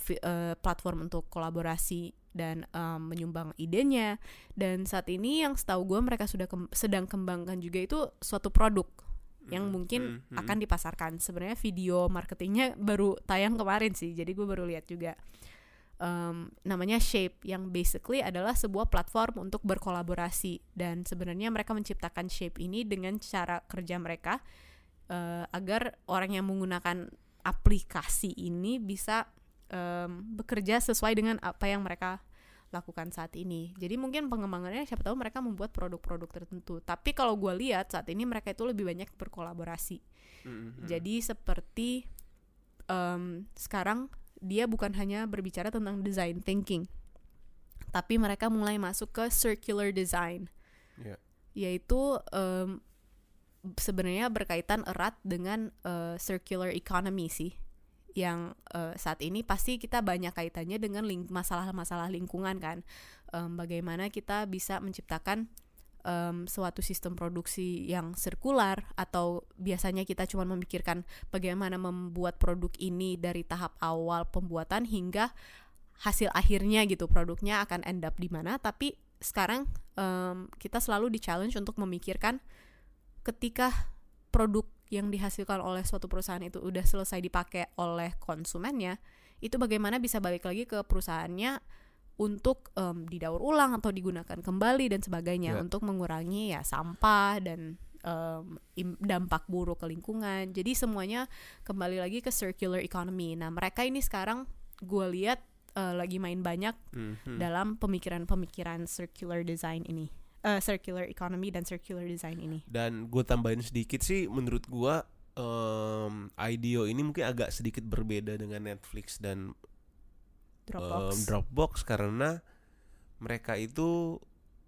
Speaker 2: vi- eh, platform untuk kolaborasi dan em, menyumbang idenya. Dan saat ini yang setahu gue mereka sudah kem- sedang kembangkan juga itu suatu produk yang
Speaker 1: Hmm,
Speaker 2: mungkin
Speaker 1: hmm, hmm.
Speaker 2: akan dipasarkan. Sebenarnya video marketingnya baru tayang kemarin sih, jadi gue baru lihat juga. Em, namanya Shape yang basically adalah sebuah platform untuk berkolaborasi dan sebenarnya mereka menciptakan Shape ini dengan cara kerja mereka eh, agar orang yang menggunakan aplikasi ini bisa em, bekerja sesuai dengan apa yang mereka lakukan saat ini. Jadi mungkin pengembangannya siapa tahu mereka membuat produk-produk tertentu. Tapi kalau gue lihat saat ini mereka itu lebih banyak berkolaborasi.
Speaker 1: Mm-mm.
Speaker 2: Jadi seperti em, sekarang dia bukan hanya berbicara tentang design thinking, tapi mereka mulai masuk ke circular design,
Speaker 1: Ya.
Speaker 2: yaitu em, sebenarnya berkaitan erat dengan eh, circular economy sih, yang eh, saat ini pasti kita banyak kaitannya dengan ling- masalah-masalah lingkungan kan, Em, bagaimana kita bisa menciptakan em, suatu sistem produksi yang sirkular atau biasanya kita cuma memikirkan bagaimana membuat produk ini dari tahap awal pembuatan hingga hasil akhirnya gitu produknya akan end up di mana. Tapi sekarang em, kita selalu di challenge untuk memikirkan ketika produk yang dihasilkan oleh suatu perusahaan itu udah selesai dipakai oleh konsumennya itu bagaimana bisa balik lagi ke perusahaannya untuk em, didaur ulang atau digunakan kembali dan sebagainya
Speaker 1: Ya.
Speaker 2: untuk mengurangi ya sampah dan im- dampak buruk ke lingkungan jadi semuanya kembali lagi ke circular economy nah mereka ini sekarang gue lihat eh, lagi main banyak
Speaker 1: Mhm.
Speaker 2: dalam pemikiran-pemikiran circular design ini eh, circular economy dan circular design ini
Speaker 1: Dan gue tambahin sedikit sih, menurut gue em, IDEO ini mungkin agak sedikit berbeda dengan Netflix dan
Speaker 2: Dropbox
Speaker 1: em, Dropbox karena mereka itu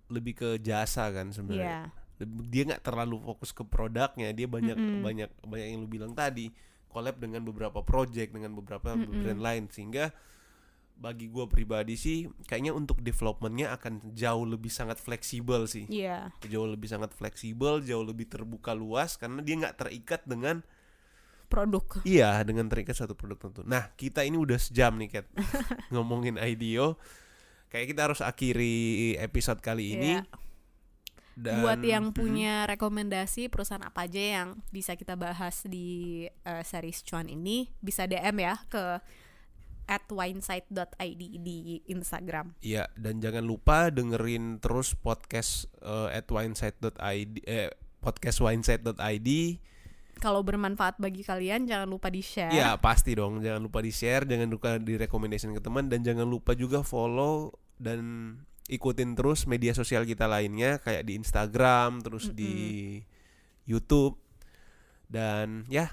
Speaker 1: lebih ke jasa kan
Speaker 2: Iya.
Speaker 1: sebenarnya. Lebih- Dia nggak terlalu fokus ke produknya, dia banyak
Speaker 2: Mm-mm.
Speaker 1: banyak banyak yang lu bilang tadi collab dengan beberapa project dengan beberapa
Speaker 2: Mm-mm.
Speaker 1: brand lain sehingga bagi gue pribadi sih kayaknya untuk developmentnya akan jauh lebih sangat fleksibel sih
Speaker 2: Iya,
Speaker 1: jauh lebih sangat fleksibel, jauh lebih terbuka luas karena dia nggak terikat dengan
Speaker 2: produk.
Speaker 1: iya dengan terikat satu produk tertentu. Nah kita ini udah sejam nih Kat <laughs> ngomongin IDEO. Kayak kita harus akhiri episode kali ini.
Speaker 2: Iya.
Speaker 1: Dan
Speaker 2: Buat yang
Speaker 1: Mhm.
Speaker 2: punya rekomendasi perusahaan apa aja yang bisa kita bahas di eh, series cuan ini, bisa DM ya ke at winesite.id di Instagram.
Speaker 1: Iya dan jangan lupa dengerin terus podcast eh, at wineside.id eh, podcast wineside.id.
Speaker 2: Kalau bermanfaat bagi kalian, jangan lupa di share.
Speaker 1: Iya pasti dong, jangan lupa di share, jangan lupa di recommendation ke teman dan jangan lupa juga follow dan ikutin terus media sosial kita lainnya kayak di Instagram, terus di YouTube dan ya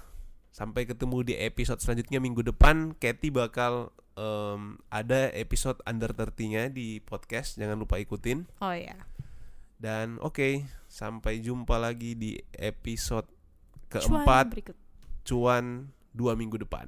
Speaker 1: sampai ketemu di episode selanjutnya minggu depan. Kathy bakal em, ada episode under 30-nya di podcast, jangan lupa ikutin.
Speaker 2: Oh ya.
Speaker 1: Dan oke, sampai jumpa lagi di episode Keempat,
Speaker 2: cuan,
Speaker 1: cuan dua minggu depan.